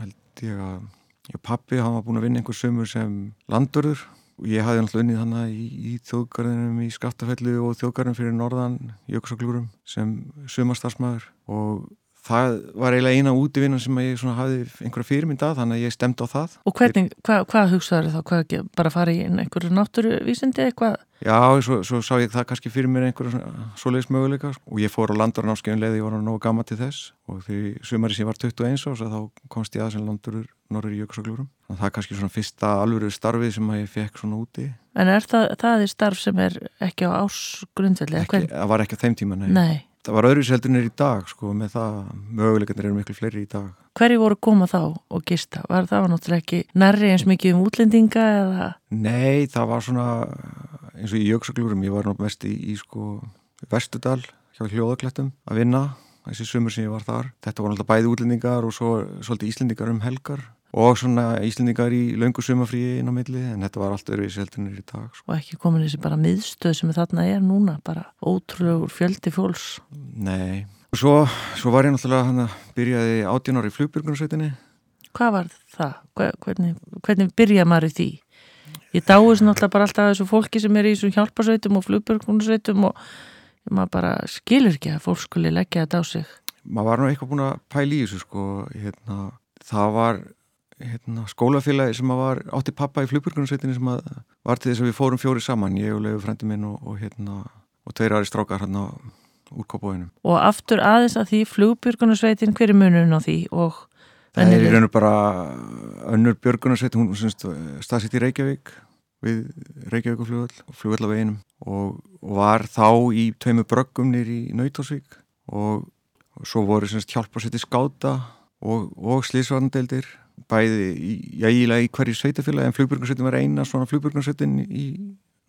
held ég að ég pappi, var búin að vinna einhver sömur sem landurður og ég hafði náttúrulega unnið þannig í, í þjóðgarðinum í Skaftafellu og þjóðgarðin fyrir norðan Jökulsaglúrum sem sömastarsmaður og það var eiginlega eina útvinna sem ég hafði einhverja fyrirmynd að þannig að ég stemdi á það Og hvernig, hvað hva hugsaður þá? Hvað, bara fara í einhverju náttúruvísindi eitthvað? Já, svo, svo sá ég það kannski fyrir mér einhverju svoleiðis möguleika sko. og ég fór á landarnáskjöfun leði, ég var náðu gama til þess og því sumari sem ég var 21 ás þá komst ég að sem landur norður í jökulsaglurum og það er kannski svona fyrsta alvöru starfið sem ég fekk svona úti En er það, það er starf sem er ekki á ásgrundvelli? Það var ekki á þeim tíma, nei, nei það var öðru seldunir í dag sko með það, möguleikarnir eru miklu fleiri í dag Hverju voru koma þá og gista? Var það var náttúrulega ekki nærri eins mikið um útlendinga eða? Nei, það var svona eins og í jöksaglúrum, ég var náttúrulega mest í, í sko Vestudal hjá hljóðaklettum að vinna þessi sumur sem ég var þar. Þetta voru náttúrulega bæði útlendingar og svo svolítið íslendingar um helgar og svona íslendingar í laungu sumafríi inn á milli en þetta var allt öðruvísi heldunir í dag sko. Og ekki komin þessi bara miðstöð sem þarna er núna, bara ótrúlegur fjöldi fólks Nei, og svo, svo var ég náttúrulega hann að byrjaði átján ári í flugbyrgunarsveitinni Hvað var það? Hvernig, hvernig byrjaði maður í því? Ég dáist náttúrulega bara alltaf þessu fólki sem er í þessu hjálparsveitum og flugbyrgunarsveitum og maður bara skilur ekki að fólk skuli leggja þetta á sig Maður var nú eitthvað búin að pæla í þessu sko, hérna, það var hérna, skólafélagi sem var átti pappa í flugburgunarsveitinni sem var til þess að við fórum fjóri saman, ég og Leifur frendi minn og, og, hérna, og tveir aðri strákar hérna úr kópáinum. Og aftur aðeins að því flugburgunarsveitin, hver er munun á því? Það er í raun og bara önnur björgunarsveitin, hún staðsitt í Reykjavík við Reykjavík og flugvall og flugvall á veginum og, og var þá í tveimu bröggum nýri í Nautósvík og svo voru hjálparsetti skáta og, og slísvarndeldir bæði í, í hverju sveitafélagi en flugbjörgunarsveitin var eina svona flugbjörgunarsveitin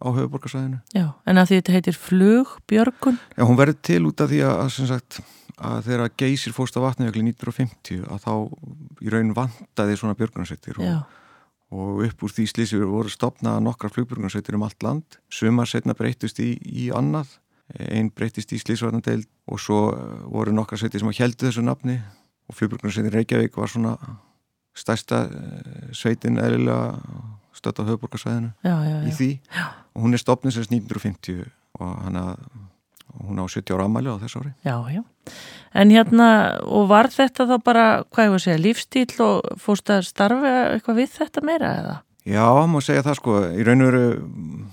á höfuborgarsæðinu. Já, en að því þetta heitir flugbjörgun? Já, hún verður til út af því að, sagt, að þegar geysir fórst á vatnajökli 1950 að þá í raun vandaði svona björgunarsveitir og, og upp úr því slísi voru stopnað nokkra flugbjörgunarsveitir um allt land. Sumar setna breytist í, í annað, einn breytist í slísvarnadeild og svo voru nokkra sveitir sem heldu þessu nafni og flugbjörgunarsveitin Reykjavík var svona stærsta eh, sveitin eðlilega stödd á höfuborgarsvæðinu í því. Já. og hún er stopnið sérst 1950 og hana, hún á 70 ára amæli á þess ári. Já, já, en hérna og var þetta þá bara, hvað ég var að segja lífstíl og fórst að starfa eitthvað við þetta meira eða? Já, maður segja það sko, í raun og veru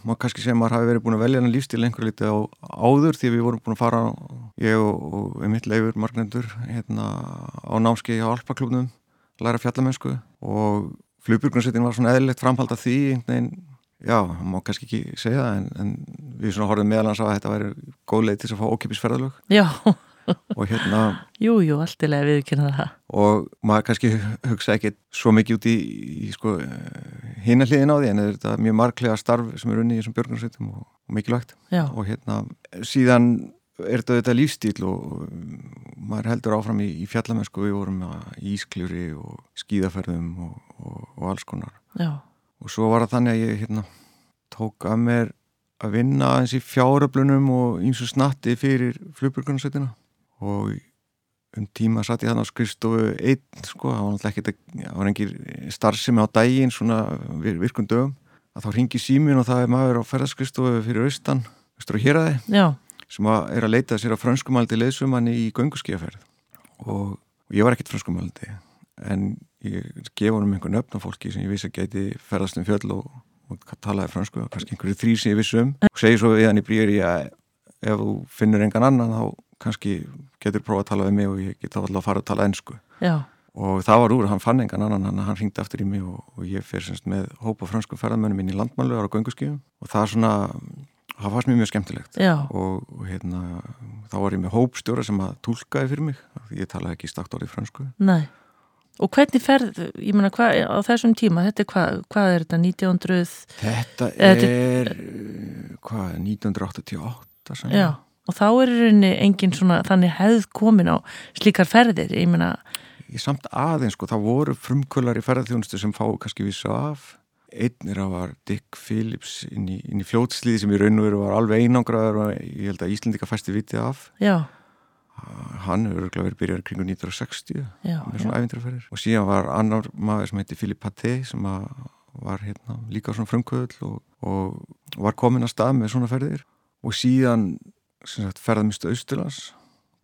maður kannski segja maður hafi verið búin að velja hann lífstíl einhver litið á áður því við vorum búin að fara ég og, og mitt leifur margnendur hérna á námski á Alpaklubnum læra fjallamennsku og flugbjörgunarsveitin var svona eðlilegt framhald af því veginn, já, má kannski ekki segja það en, en við svona horfum meðalans að þetta væri góð leið til að fá ókipisferðalög Já. Og hérna Jújú, <laughs> jú, alltilega viðkynna það. Og maður kannski hugsa ekki svo mikið út í, í sko hinn að hliðin á því en þetta er mjög marglega starf sem er unni í þessum björgunarsveitum og, og mikilvægt. Já. og hérna síðan er þetta þetta lífstíl og maður heldur áfram í, í fjallamennsku við vorum í ískljóri og skíðaferðum og, og, og alls konar. Já. og svo var það þannig að ég hérna, tók að mér að vinna eins í fjáröflunum og eins og snatti fyrir flugburgunarsveitina. Og um tíma satt ég þannig á skrifstofu einn sko, það var náttúrulega ekkert það var engir starfsemi á daginn svona virkun dögum. Að þá ringi símin og það er maður á ferðarskristofu fyrir austan, austur og hér aðeins sem að er að leita sér á franskumaldi leðsumanni í gönguskíaferð og, og ég var ekkert franskumaldi en ég gefa hann um einhvern öfna fólki sem ég vissi að geti ferðast um fjöll og, og talaði fransku og kannski einhverju þrý sem ég vissi um. Og segi svo við hann í brýri að ef þú finnur engan annan þá kannski getur prófað að tala við mig og ég get þá alltaf að fara að tala ennsku Já. og það var úr, hann fann engan annan hann, hann ringdi aftur í mig og, og ég fyrir semst með hópa fransku ferðarmönnum inn í landmannlögar á gönguskíum og það er svona það fannst mér mjög skemmtilegt og, og hérna, þá var ég með hópstjóra sem að tólkaði fyrir mig ég talaði ekki stakt orðið fransku Nei. og hvernig ferð, ég menna á þessum tíma, þetta er hvað, hvað er þetta 1900? Þetta er, er hvað, 1988 sem Já, og þá er rauninni engin svona þannig hefð komin á slíkar ferðir, ég menna Ég samt aðeins, sko, það voru frumkvölar í ferðarþjónustu sem fá kannski vissu af Einnir að var Dick Phillips inn í, inn í fljótslíði sem í raun og veru var alveg einangraður og ég held að Íslindika fæsti vitið af. Já. Hann hefur örgulega verið byrjar kring 1960 já, með svona ævindraferðir. Og síðan var annar maður sem heiti Philip Paté sem var hérna, líka svona frumkvöðl og, og var komin að stað með svona ferðir. Og síðan ferðamistu Austurlands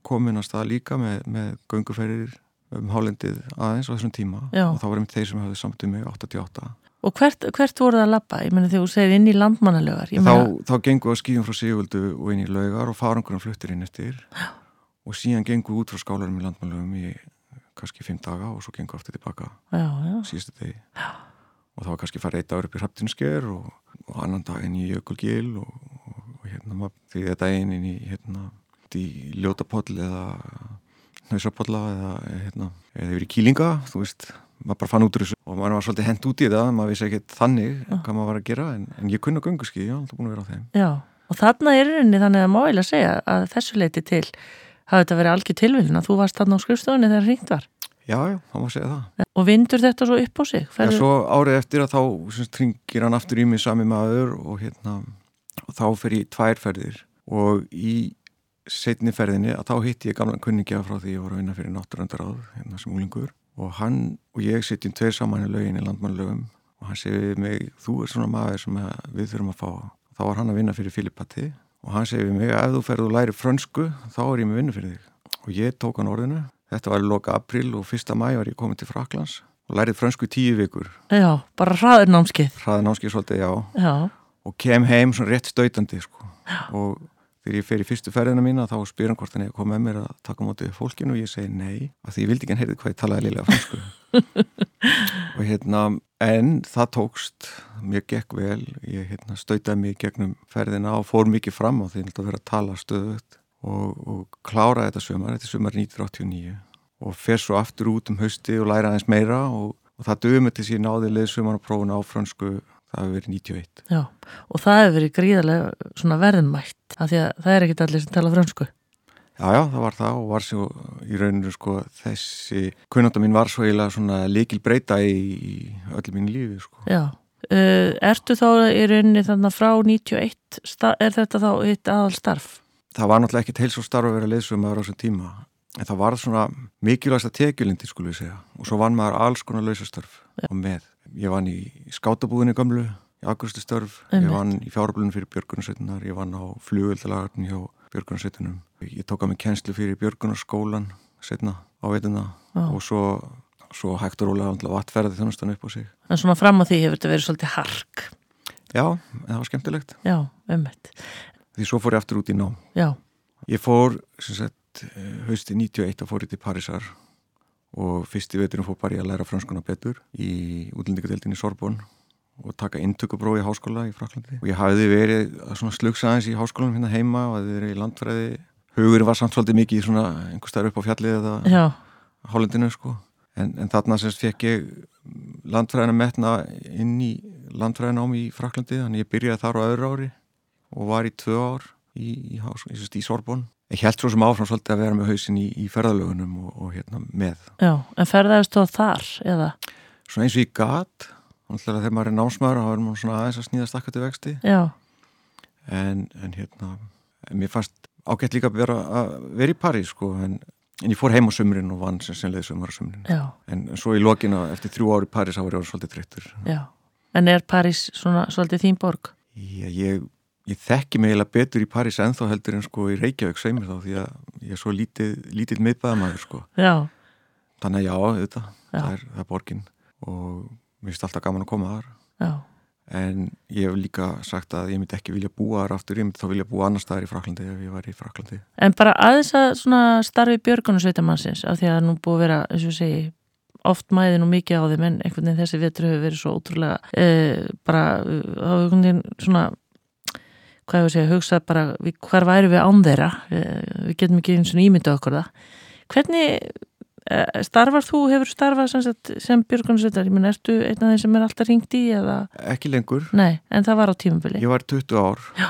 komin að staða líka með, með gönguferðir um hálendið aðeins á þessum tíma Já. og þá varum þeir sem hafði samt um mig 88 Og hvert, hvert voru það að lappa? Ég menna þegar þú segir inn í landmannalögar þá, þá gengum við að skýjum frá Sigvöldu og inn í laugar og farangurum fluttir inn eftir. Já. og síðan gengum við út frá skálarum í landmannalögum í kannski fimm daga og svo gengum við aftur tilbaka síðustu degi. Og þá var kannski farið eitt ári upp í Hraftinsker og, og annan daginn í Jökulgil og, og, og hérna því þetta einn inn í hérna í Ljótapoll eða Hnausarpolla eða hérna eða yfir í Kílinga, þú veist maður bara fann út úr þessu. Og maður var svolítið hend út í það maður vissi ekki þannig Já. hvað maður var að gera en, en ég kunna gunguski, já, það búin að vera á þeim. Já, og þarna er rauninni þannig að máilega að segja að þessu leiti til hafði þetta verið algjör tilvíðin að þú varst þarna á skrifstofunni þegar hringt var. Já, já, það má segja það. Ja, Og vindur þetta svo upp á sig? Ferðu... Já, svo árið eftir að þá syns, hringir hann aftur í mig sami maður og hérna og þá fer ég tværferðir og í setni ferðinni að þá hitti ég gamlan kunningja frá því ég voru að vinna fyrir náttúröndaráð hérna sem úlingur og hann og ég setjum tveir saman í lögin í landmannlögum og hann segi við mig, þú er svona maður sem við þurfum að fá. Þá var hann að vinna fyrir Filipati og hann segi við mig, ef þú ferðu og læri frönsku, þá er ég með vinna fyrir þig. Og ég tók hann orðinu, þetta var loka april og fyrsta mæ var ég komið til Fraklands og lærið frönsku í tíu vikur. Já, bara hraður námskið. Hraður námskið svolítið, já. Já. Og kem heim svona rétt stautandi, sko. Og þegar ég fer í fyrstu ferðina mína þá spyr hann hvort hann er að koma með mér að taka mótið fólkinu og ég segi nei af því ég vildi ekki hann heyrði hvað ég talaði liðlega fransku <laughs> og hérna en það tókst mér gekk vel ég hérna, stautaði mig gegnum ferðina og fór mikið fram á því að vera að tala stöðut og, og klára þetta sömar, þetta er sömar 1989 og fer svo aftur út um hausti og læra aðeins meira og, og það dögum til síðan áðið leðsumar og prófuna á fransku það hefur verið 91 Já, og það hefur verið gríðarlega svona verðinmætt af því að það er ekkit allir sem tala fransku Já, já, það var það og var svo í rauninu sko þessi kunnanda mín var svo eiginlega svona likil breyta í, í öllum mín lífi sko. Já, uh, ertu þá í rauninu þannig frá 91 er þetta þá eitt aðal starf? Það var náttúrulega ekkit heils og starf að vera leysum að vera á þessum tíma en það var svona mikilvægsta tekjulindi skulum við segja og svo vann maður alls konar lausastörf ja. og með Ég vann í skátabúðinni gamlu, í agustu störf, ég vann í fjárblunum fyrir björgunarsveitunar, ég vann á flugöldalagarni hjá björgunarsveitunum. Ég tók að mig kjenslu fyrir björgunarskólan setna á veituna og svo, svo hægt og rólega vatferði þjónustan upp á sig. En svona fram á því hefur þetta verið svolítið hark? Já, það var skemmtilegt. Já, ummitt. Því svo fór ég aftur út í ná. Já. Ég fór, sem sagt, hausti 91 og fór ég til Parísar og fyrsti veiturum fór bara ég að læra franskuna betur í útlendingadeildinni Sorbonn og taka intökubrói í háskóla í Fraklandi og ég hafði verið að slugsa aðeins í háskólanum hérna heima og það verið í landfræði. Hugurinn var samt svolítið mikið í svona einhver starf upp á fjallið eða hálendinu sko. En, en þarna semst fekk ég landfræðina metna inn í landfræðina ám í Fraklandi þannig ég byrjaði þar á öðru ári og var í tvö ár í, í, í, í Sorbonn Ég held svo sem áfram svolítið að vera með hausin í, í ferðalögunum og, og hérna með. Já, en ferðaðist þú þar eða? Svona eins og í gat, þegar maður er námsmaður þá er maður svona aðeins að snýða stakkati vexti. Já. En, en hérna, mér fannst ágætt líka að vera, að vera í París sko, en, en ég fór heim á sömurinn og vann sem senlega sömur á sömurinn. Já. En svo í lokina, eftir þrjú ári í París, þá var ég svolítið treyttur. Já, en er París svona svolítið þín borg? Já, ég ég þekki mig eiginlega betur í París enþá heldur en sko í Reykjavík segir mér þá því að ég er svo lítið, lítið miðbæðamæður sko já. þannig að já, þetta, já. Það, er, er borgin og mér finnst alltaf gaman að koma þar já. en ég hef líka sagt að ég myndi ekki vilja búa þar aftur, ég myndi þá vilja búa annar staðar í Fraklandi ef ég var í Fraklandi En bara aðeins að starfi björgunarsveitamannsins af því að nú búið að vera, eins og segi oft mæðin og mikið á þeim en einhvern veginn þessi vetru hefur verið svo ótrúlega eh, bara, á einhvern veginn svona hvað ég að segja, hugsa bara hvar væri við án þeirra við getum ekki eins og ímynda okkur það hvernig eh, starfar þú, hefur starfað sem, sem björgunarsveitar, ég menn, ertu einn af þeim sem er alltaf ringt í eða? Ekki lengur. Nei, en það var á tímabili. Ég var 20 ár Já.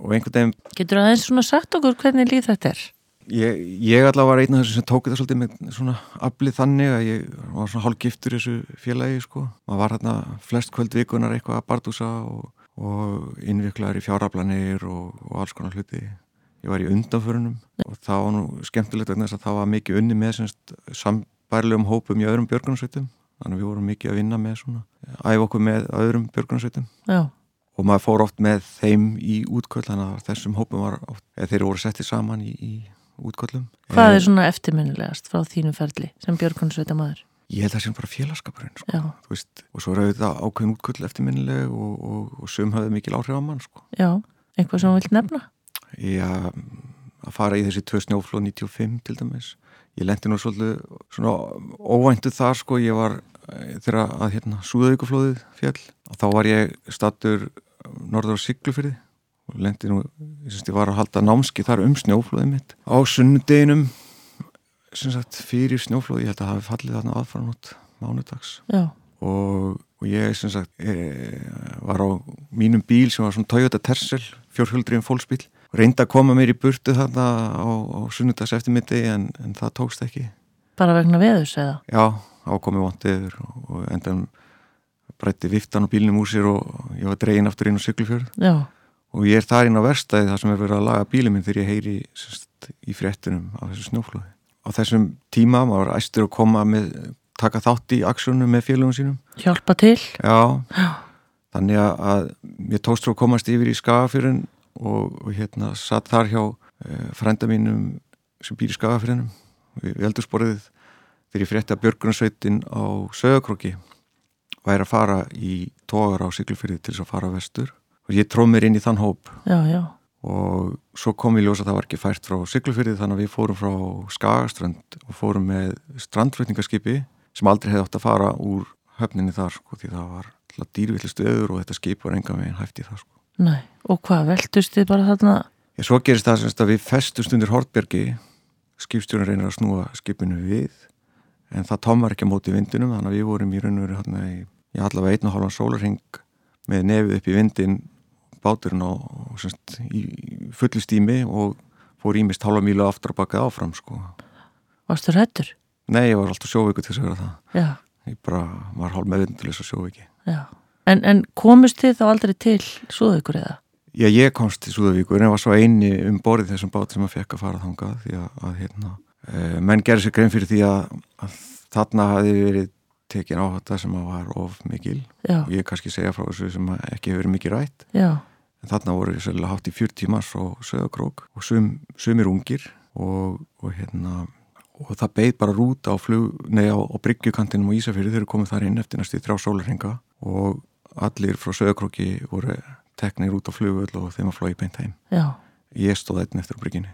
og einhvern veginn Getur það eins svona sagt okkur hvernig líð þetta er? Ég, ég allavega var einn af þessum sem tók þetta svolítið með svona aflið þannig að ég var svona hálf giftur þessu félagi sko. maður var hérna flest kvöld vikunar eitthvað að bardúsa og og innviklaður í fjáraflanir og, og alls konar hluti ég var í undanförunum og það var nú skemmtilegt vegna þess að það var mikið unni með semst, sambærlegum hópum í öðrum björgunarsveitum þannig að við vorum mikið að vinna með svona æf okkur með öðrum björgunarsveitum Já. og maður fór oft með þeim í útkvöld þannig að þessum hópum var oft, eða þeir voru settið saman í, í útköllum. Hvað er svona eftirminnilegast frá þínu ferli sem Björgunsveita maður? Ég held að það sé bara félagskapurinn sko. veist, og svo er auðvitað ákveðin útköll eftirminnileg og, og, og sum hafði mikil áhrif á mann sko. Já, einhvað sem þú vilt nefna? Já, að fara í þessi tvö snjóflóð 95 til dæmis ég lendi nú svolítið svona óvæntu þar sko, ég var eh, þegar að hérna Súðavíkuflóðið fjall og þá var ég stattur norður á Siglufyrði og lendi nú, ég syns ég var að halda námski þar um snjóflóðið mitt á sunnudeginum sem sagt fyrir snjóflóði, ég held að hafi fallið þarna aðfaranótt mánudags. Og, og ég sem sagt e, var á mínum bíl sem var svona Toyota Tercel, fjórhjöldriðin fólksbíl reyndi að koma mér í burtu þarna á, á sunnudags eftirmyndi en, en það tókst ekki. Bara vegna veðus eða? Já, ákomi vondiður og, endan breytti viftan og bílnum úr sér og ég var dregin aftur inn á syklufjörð Já. og ég er þar inn á verstaði þar sem er verið að laga bílum minn þegar ég heyri sest, í fréttunum af þessu snjóflóði á þessum tíma, maður var æstur að koma með, taka þátt í aksjónu með félagum sínum. Hjálpa til. Já, Já. þannig að mér tókst frá að komast yfir í skagafyrun og, og hérna satt þar hjá eh, frænda mínum sem býr í skagafyrunum við eldursporið þegar ég frétti að Björgunarsveitin á sögakróki væri að fara í tógar á Siglufyrði til þess að fara vestur og ég tróð mér inn í þann hóp. Já, já og svo kom ég ljósa að það var ekki fært frá Siglufyrði þannig að við fórum frá Skagastrand og fórum með strandflutningarskipi sem aldrei hefði átt að fara úr höfninni þar sko því það var dýrvillist öður og þetta skip var enga veginn hæft í það sko. Nei, og hvað veldust þið bara þarna? Já, svo gerist það semst að við festust undir Hortbergi skipstjórun reynir að snúa skipinu við en það tómar ekki á móti vindinum þannig að við vorum í raun og veru hérna í allavega einn og hálfan sólarheng með nefið upp í vindin báturinn á semst, í fullu stími og fór ímist hálfa mílu aftur og bakað áfram sko. Varstu rættur? Nei, ég var alltaf sjóveiku til þess að vera það Já. ég bara var hálf meðvindulis að sjóveiki en, en komust þið þá aldrei til Súðvíkur eða? Já, ég komst til Súðvíkur en ég var svo eini um borðið þessum bát sem að fekk að fara þangað því að, að hérna, e, menn gerði sér grein fyrir því að, að þarna hafi verið tekin áhætta sem að var of mikil Já. og ég kannski segja frá þessu sem ekki hefur verið mikið rætt Já en þarna voru svolítið hátt í 40 mars og sögakrók og sum, sumir ungir og, og hérna og það beigð bara rút á flug nei á, bryggjukantinum og Ísafjörði þeir eru komið þar inn eftir næstu þrjá sólarhenga og allir frá sögakróki voru teknir út á flugöld og þeim að flói beint heim. Já. ég stóð einn eftir á brygginni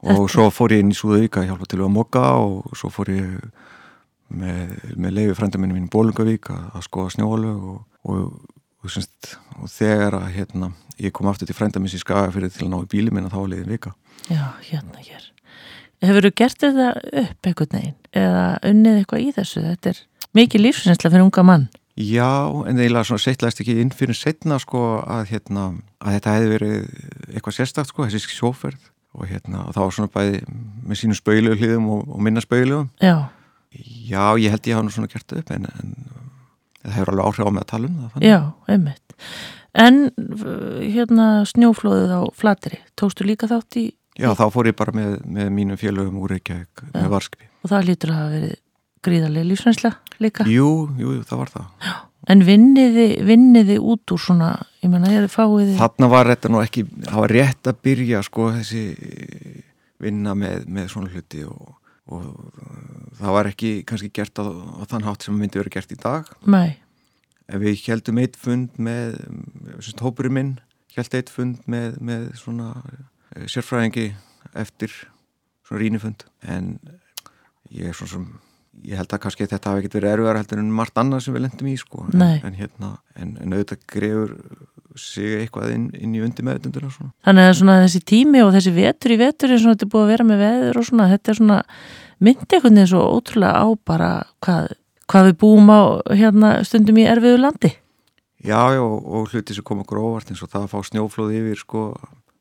og svo fór ég inn í Súðavíka hjálpa til að moka og svo fór ég með, með leiði frænda minni mín Bólungavík að, að skoða snjóalög og, og og, semst, og þegar að hérna, ég kom aftur til frændamins í Skagafyrði til að ná í bíli minna þá var leiðin vika. Já, hérna hér. Hefur þú gert þetta upp eitthvað neginn eða unnið eitthvað í þessu? Þetta er mikið lífsinsla fyrir unga mann. Já, en það eiginlega svona setlaðist ekki inn fyrir setna sko að, hérna, að þetta hefði verið eitthvað sérstakt sko, þessi sjóferð. Og hérna og var svona bæði með sínum spöylu hlýðum og, og minna spöylu Já. Já, ég held ég hafa nú svona gert upp en, en það hefur alveg áhrif á mig að tala um það. Já, einmitt. En hérna snjóflóðið á flateri, tókstu líka þátt í Já, þá fór ég bara með, með mínum félögum úr Reykjavík með varskvi Og það lítur að hafa verið gríðarlega lífsveinsla líka? Jú, jú, jú, það var það. Já. En vinniði, vinniði út úr svona ég menna, ég er fáiði Þarna var þetta nú ekki, það var rétt að byrja sko þessi vinna með, með svona hluti og og það var ekki kannski gert á, á þann hátt sem myndi verið gert í dag. Nei. En við heldum eitt fund með hópurinn minn held eitt fund með, með svona uh, sérfræðingi eftir svona rínifund en ég er svona sem ég held að kannski þetta hafi ekkert verið erfiðar heldur en margt annað sem við lendum í sko. En, en hérna, en, en auðvitað grefur sig eitthvað inn, inn í undi meðutunduna svona. Þannig að svona þessi tími og þessi vetur í vetur eins og þetta er búið að vera með veður og svona, þetta er svona myndi einhvern veginn svo ótrúlega á bara hvað, hvað við búum á hérna stundum í erfiðu landi Já, já, og hluti sem kom okkur óvart eins og það að fá snjóflóð yfir sko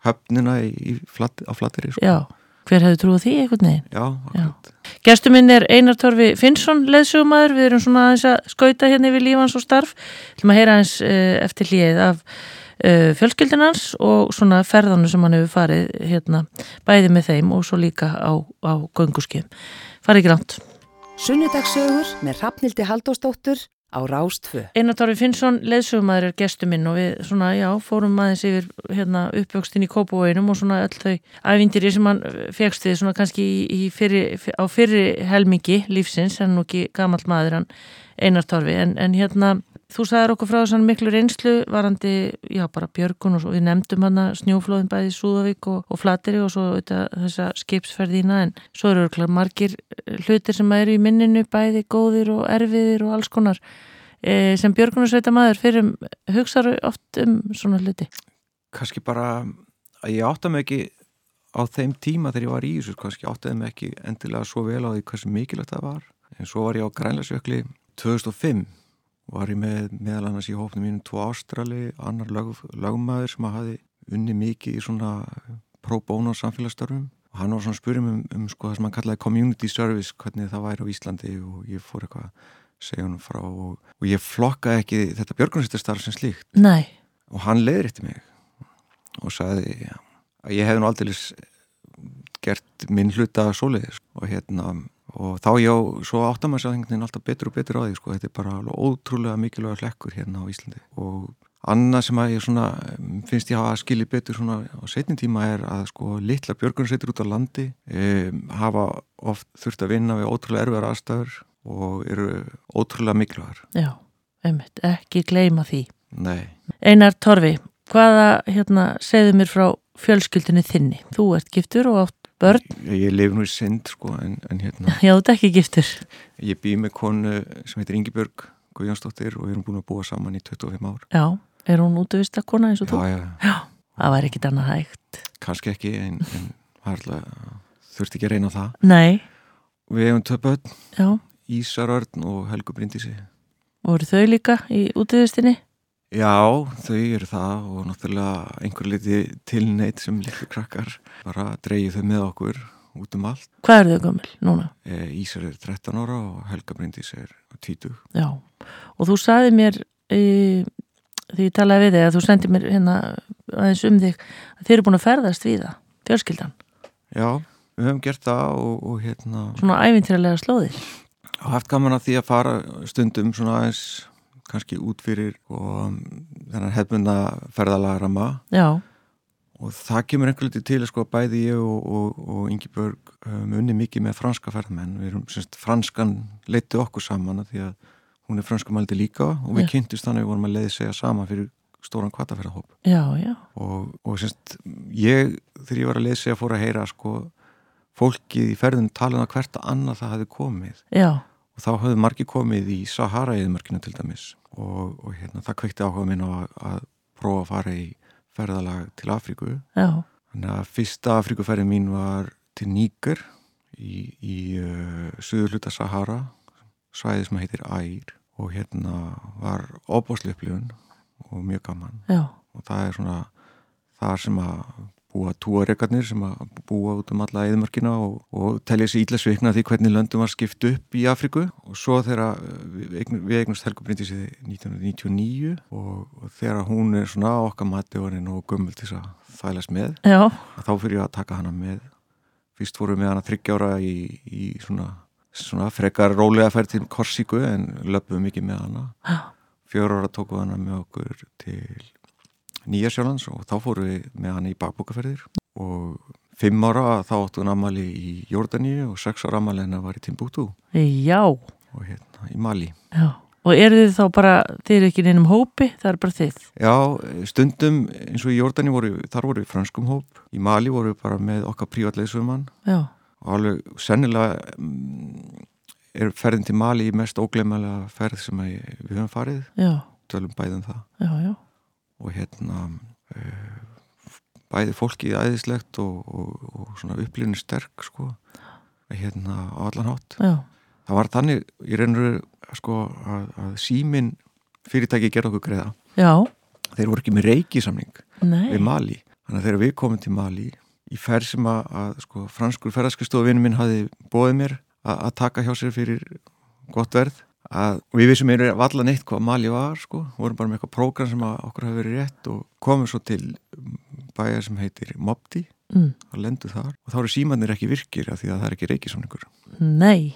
höfnina í, í flat, á flatteri sko. Já, hver hefur trúið því? Já, akkurat Gæstu minn er Einar Torfi Finnsson leðsugumæður, við erum svona aðeins að skauta hérna yfir lífans og starf til að heyra eins uh, eftir hlýðið af uh, fjölskyldinans og svona ferðanu sem hann hefur farið hérna bæði með þeim og svo líka á, á gönguskjum. Farið langt. Sunnudagsögur með Rafnildi Haldóstóttur á Rástfö. Einar Torfi Finnsson, leðsögumæður er gestu minn og við svona, já, fórum aðeins yfir hérna, uppvöxtin í Kópavóinum og svona öll þau ævindir sem hann fegst við svona kannski í, í fyrri, á fyrri helmingi lífsins, hann er nú ekki gammal maður hann Einar Torfi, en, en hérna þú sagðar okkur frá þessan miklu reynslu varandi, já, bara Björgun og svo, við nefndum hann að snjóflóðin bæði í Súðavík og, og Flateri og svo þetta, þessa skipsferðina, en svo eru margir hlutir sem eru í minninu bæði góðir og erfiðir og alls konar e, sem Björgunarsveita maður fyrir hugsaðu oft um svona hluti? Kanski bara að ég átta mig ekki á þeim tíma þegar ég var í þessu, kannski áttaði mig ekki endilega svo vel á því hversu mikilvægt það var. En svo var ég á Grænlandsjökli 2005 var ég með meðal annars í hófnum mínum tvo ástrali, annar lög, lögmaður sem hafi unni mikið í svona pro bono samfélagsstörfum og hann var svona að spyrja um, um sko það sem hann kallaði community service, hvernig það væri á Íslandi og ég fór eitthvað að segja hann frá og, og ég flokkaði ekki þetta björgunarsýttastarf sem slíkt. Nei. og hann leiðir eftir mig og sagði að ég hef nú aldrei gert minn hluta svoleiðis. Og hérna og þá já, svo áttar maður sér alltaf betur og betur á því sko, þetta er bara ótrúlega mikilvæga hlekkur hérna á Íslandi. Og annað sem að ég svona finnst ég að skilja betur svona á setjum tíma er að sko litla björgunarsveitur út á landi um, hafa oft þurft að vinna við ótrúlega erfiðar aðstæður og eru ótrúlega mikilvægar. Já, einmitt, ekki gleyma því. Nei. Einar Torfi, hvaða hérna segðu mér frá fjölskyldinni þinni? Þú ert giftur og átt börn? Ég, ég lifi nú í synd sko en, en hérna. <laughs> Já, þú ert ekki giftur. Ég bý með konu sem heitir Ingi-Björg Guðjónsdóttir og við erum búin að búa saman í 25 ár. Já, er hún útvist að kona eins og já, þú? Já, já. Það væri ekkit annað hægt. Kanski ekki en, en þurfti ekki að reyna það. Nei. Við hefum töpöld Já. Ísarörn og Helgu Bryndísi. Voru þau líka í útviðistinni? Já, þau eru það og náttúrulega einhver liti tilneitt sem litlu krakkar bara dreyið þau með okkur út um allt. Hvað eru þau gömul núna? E, Ísar er 13 ára og Helga Bryndís er 20. Já, og þú saði mér e, því ég talaði við þig að þú sendið mér hérna aðeins um þig að þið eru búin að ferðast við það, fjölskyldan. Já, við höfum gert það og, og hérna... Svona ævintýralega slóðir. Og haft gaman að því að fara stundum svona aðeins kannski út fyrir og þennan hefðbunda ferðalagrama. Já. og það kemur einhver litið til sko bæði ég og, og, og Ingi Börg um, unni mikið með franska ferðmenn við erum semst franskan leitið okkur saman því að hún er franskamældi líka og við já. kynntist þannig að við vorum að leiði segja sama fyrir stóran kvartaferðahóp og, og semst ég þegar ég var að leiði segja fór að heyra sko fólkið í ferðin talað um hvert að annað það hafi komið. Já og þá hafði margi komið í Sahara-eðmörkinu til dæmis og, og hérna, það kveikti áhuga minn á að, að prófa að fara í ferðalag til Afríku Já. þannig að fyrsta Afríkuferðin mín var til Níker í, í uh, söður hluta Sahara svæði sem heitir Ægir og hérna var óbásleiflun og mjög gaman Já. og það er svona þar sem að búa túarekarnir sem að búa út um alla eðmörkina og, og telja sér ídlasveikna því hvernig löndum var skipt upp í Afriku og svo þegar við, við eignumst Helgu Bryndísi 1999 og, og þegar hún er svona okkar mati og hann er nógu gömmul til að þælast með þá fyrir ég að taka hana með. Fyrst fórum við hana þryggjára í, í svona, svona frekar rólega færð til Korsíku en löpum mikið með hana. Fjör ára tóku hana með okkur til Nýjasjólands og þá fóru við með hann í bakbókaferðir og fimm ára þá áttu hann ammali í Jórdaníu og sex ára ammali hennar var í Timbuktu. Já. Og hérna í Mali Já. Og eru þið þá bara, þið eru ekki neinum hópi, það er bara þið? Já, stundum eins og í Jórdaníu voru, þar voru við franskum hóp, í Mali voru við bara með okkar prívatleisumann Já. Og alveg sennilega mm, er ferðin til Mali mest óglemalega ferð sem við höfum farið. Já. Tölum bæðum það. Já, já og hérna uh, bæði fólkið æðislegt og, og, og svona upplýðinu sterk sko hérna á allan hátt. Já. það var þannig í reynur sko að, að símin fyrirtæki gerða okkur greiða. Já. þeir voru ekki með reikisamning við Mali. Þannig að þegar við komum til Mali í ferð sem að, að sko franskur ferðarskristofinni minn hafi bóðið mér að, að taka hjá sér fyrir gott verð að við vissum einhverju valla neitt hvað Mali var sko, vorum bara með eitthvað prógram sem okkur hafi verið rétt og komum svo til bæjar sem heitir Mopti mm. og lendu þar og þá eru símannir ekki virkir af því að það er ekki reikisamningur Nei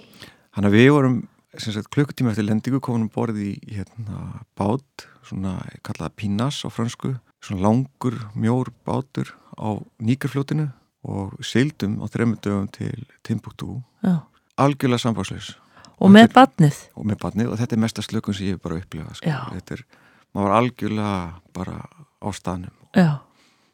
Þannig að við vorum sagt, klukkutíma eftir lendingu komum borðið í hérna, bát, svona kallaða Pinas á fransku, svona langur, mjór bátur á nýkarfljótinu og seildum á þrejum dögum til Timbuktu, Já. algjörlega samfagsleis. Og með badnið? Og með badnið og þetta er mesta slökun sem ég hef bara upplifað. Sko. Þetta er, maður var algjörlega bara á staðnum. Já.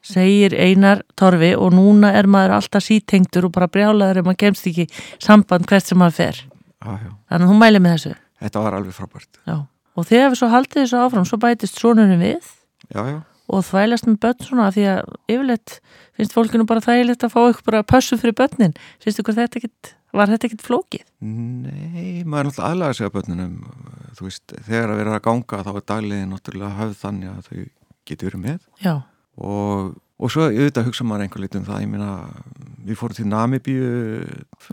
Segir Einar Torfi og núna er maður alltaf sítengtur og bara brjálaður ef maður kemst ekki samband hvert sem maður fer. Já, já. Þannig að hún mæli með þessu. Þetta var alveg frábært. Já. Og þegar við svo haldið þessu áfram, svo bætist sonunum við og þvælast með börn svona því að yfirleitt finnst fólkinu bara þægilegt að fá ykkur bara pössu fyrir börnin. Finnst ykkur þetta ekkit, var þetta ekkit flókið? Nei, maður er náttúrulega aðlæða sig að börnunum. Þú veist, þegar að vera að ganga þá er dagliðin náttúrulega höfð þannig að þau geti verið með. Já. Og, og svo auðvitað hugsa maður einhver litur um það. Ég meina, við fórum til Namibíu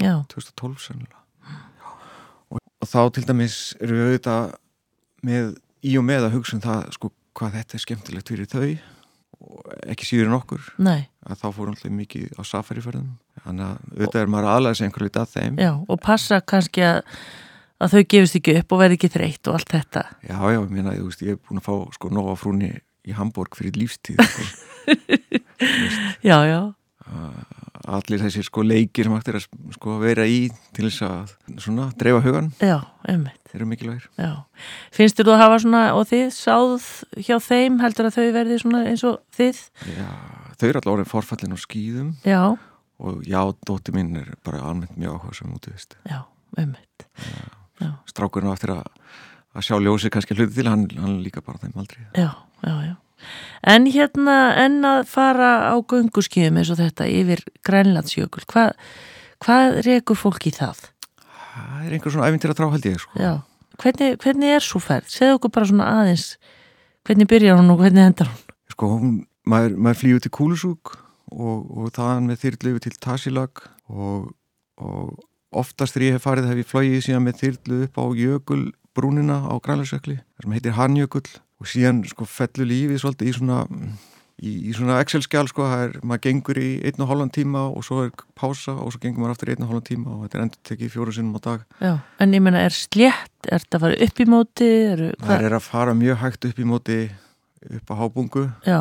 Já. 2012 sennilega. Og, og þá til dæmis eru við auðvitað með í og með að hugsa um það sko hvað þetta er skemmtilegt fyrir þau ekki síður en okkur þá fórum alltaf mikið á safariferðum þannig að auðvitað er maður aðlæðis einhver litið að þeim Já. Og passa kannski að, að þau gefist ekki upp og verði ekki þreytt og allt þetta. Já, já, ég meina, veist, ég hef búin að fá sko nóga frúni í Hamburg fyrir lífstíð sko. <laughs> Já, já. Allir þessir sko leikir sem hægt er að sko vera í til þess að svona dreifa hugan Já, einmitt. þeir eru mikilvægir Já. Finnst þú að hafa svona, og þið sáð hjá þeim, heldur að þau verði svona eins og þið? Já, þau eru alltaf orðin forfallin á skýðum Já, og já, dótti mín er bara almennt mjög áhuga sem út, veist já, einmitt. strákurinn á eftir að, að sjá ljósi kannski hluti til, hann, hann líka bara þeim aldrei Já, já, já. En hérna, en að fara á gönguskíðum eins og þetta yfir Grænlandsjökul, hvað, hvað rekur fólk í það? Það er einhver svona æfintir að trá held ég sko. Já, hvernig, hvernig er svo ferð? Segðu okkur bara svona aðeins, hvernig byrjar hún og hvernig endar hún? Sko, hún, maður, maður flýður til Kúlusúk og, og þaðan með yfir til Tasilag og, og oftast þegar ég hef farið hef ég flóið síðan með þyrlu upp á jökulbrúnina á Grænlandsjökli sem heitir Hanjökull og síðan sko fellur lífið svolítið í svona í, í svona Excel-skjál sko það er, maður gengur í einn og hálfan tíma og svo er pása og svo gengur maður aftur í einn og hálfan tíma og þetta er endur tekið fjóru sinnum á dag. Já, en ég menna, er slétt, er þetta að fara upp í móti? Það er að fara mjög hægt upp í móti upp á hábungu Já,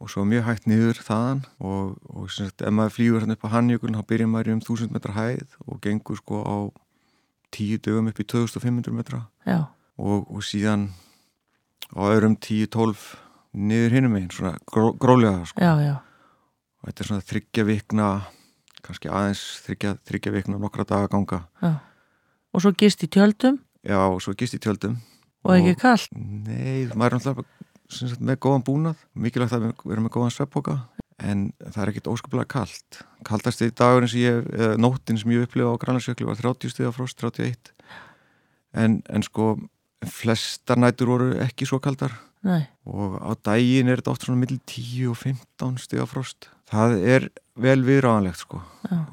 og svo mjög hægt niður þaðan og, og sem sagt, ef maður flýgur upp á Hannjökuln þá byrjar maður um 1000 metra hæð og gengur sko á 10 dögum upp í 2500 metra. Já, og, og síðan á öðrum 10-12 niður hinnum einn, svona gró, grólega sko. já, já, og þetta er svona þryggja vikna kannski aðeins þryggja, þryggja vikna nokkra daga ganga. Já. Og svo gist í tjöldum? Já og svo gist í tjöldum. Og ekki kallt? Nei, maður er sagt, með góðan búnað, mikilvægt að vera með góðan sveppoka en það er ekkit óskaplega kallt kaldast í dagurinn sem ég eða nóttin sem ég upplifa á Grænlandsjökli var 30 stiga frost, 31 en, en sko flestar nætur voru ekki svo kaldar. Nei, og á daginn er þetta oft svona millir 10 og 15 stiga frost. Það er vel viðráðanlegt sko.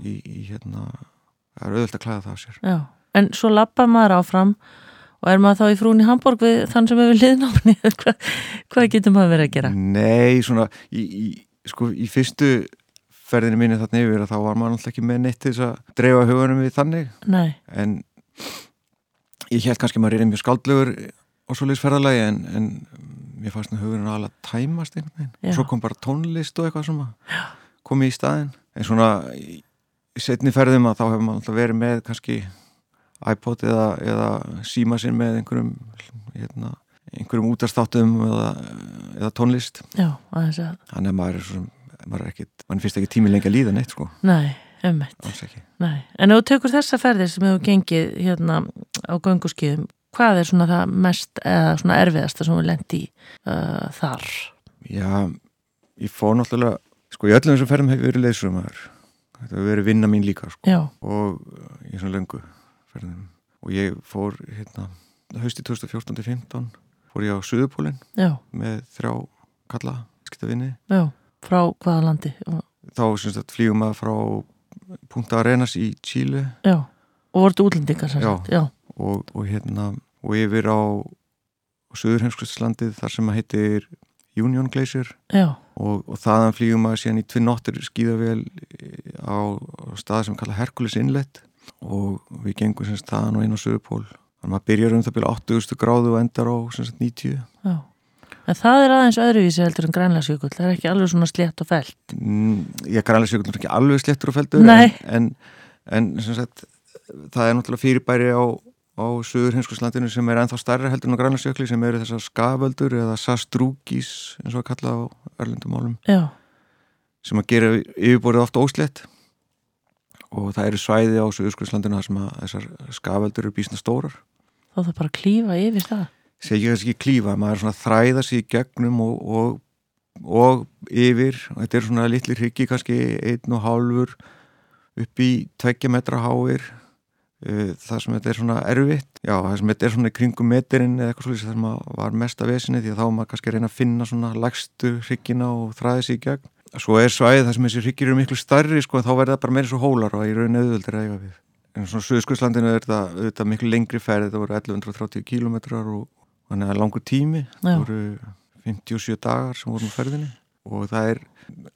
Í, í hérna það er auðvöld að klæða það á sér. Já. En svo lappa maður áfram og er maður þá í frún í Hamburg við þann sem við liðnáfni? <laughs> hvað, hvað getur maður verið að gera? Nei, svona í, í, sko, í fyrstu ferðinu minni þarna yfir þá var maður alltaf ekki með neitt til þess að dreifa hugunum við þannig. Nei, en ég held kannski að maður er mjög skaldlegur á svoleiðis ferðalagi en, en mér fannst nú hugurinn alveg að tæmast einhvern veginn. Og svo kom bara tónlist og eitthvað sem kom í staðin en svona í setni ferðum að þá hefur maður alltaf verið með kannski iPod eða, eða síma sinn með einhverjum hérna, einhverjum útastáttum eða, eða tónlist. Já, að þannig að maður er maður er ekkit, mann finnst ekki tími lengi að líða neitt sko, Nei, En þú tekur þessa ferðir sem hefur gengið hérna á gönguskiðum hvað er svona það mest eða svona erfiðasta sem við lendi uh, þar? Já, ég fór náttúrulega sko í öllum þessum ferðum hefur verið leysumæður þetta hefur verið vinna mín líka sko. Og í svona löngu ferðum. Og ég fór hérna hausti 2014-15 fór ég á Suðupólinn með þrjá kalla skiptavinni frá hvaða landi? þá sem sagt flýgum maður frá Punta Arenas í Chile. Já, og voruð útlendingar Já. Já, og, og hérna og yfir á Suðurheimskvistlandið þar sem að heitir Union Glacier. Og, og þaðan flýgum maður síðan í tvinn nottur skíðavél á, á stað sem kalla Hercules Inlet. Og við gengum semst þaðan og inn á Suðupól þannig að maður byrjar um það byrja 80 gráðu og endar á sagt, 90 Já, en það er aðeins öðruvísi heldur en grænlandsjökull, það er ekki alveg svona slétt og felt mm, Ég grænlandsjökull er ekki alveg sléttur og Nei. en, en, en sagt, það er náttúrulega fyrirbæri á, á sögur hinskoslandinu sem er ennþá starra heldur en á grænlandsjökli sem eru þessar skaföldur eða sastrúkís eins og að kalla á örlundum álum Já. sem að gera yfirborðið ofta óslétt. Og það eru svæði á Suðurskjöldslandinu þar sem að þessar skaföldur eru bísna stórar. Þá þarf bara klífa yfir það segja kannski ekki klífa, maður svona að þræða sér gegnum og, og, og yfir, þetta er svona litli hryggi kannski einn og hálfur upp í tveggja metra háir. Uh, það sem þetta er svona erfitt já, það sem þetta er svona kringum meterinn eða eitthvað svolítið sem var mest af vesinni því að þá maður kannski að reyna að finna svona lagstu hryggina og þræða sér gegn. Svo er svæðið þar sem þessi hryggir eru miklu starri sko, þá verður það bara meira svo hólar og í raun auðvöldir að eiga við. En svona Suðskurslandinu er þetta, þetta miklu lengri ferð þetta voru 1130 kílometrar og þannig að langur tími það voru 57 dagar sem vorum á ferðinni. Og það er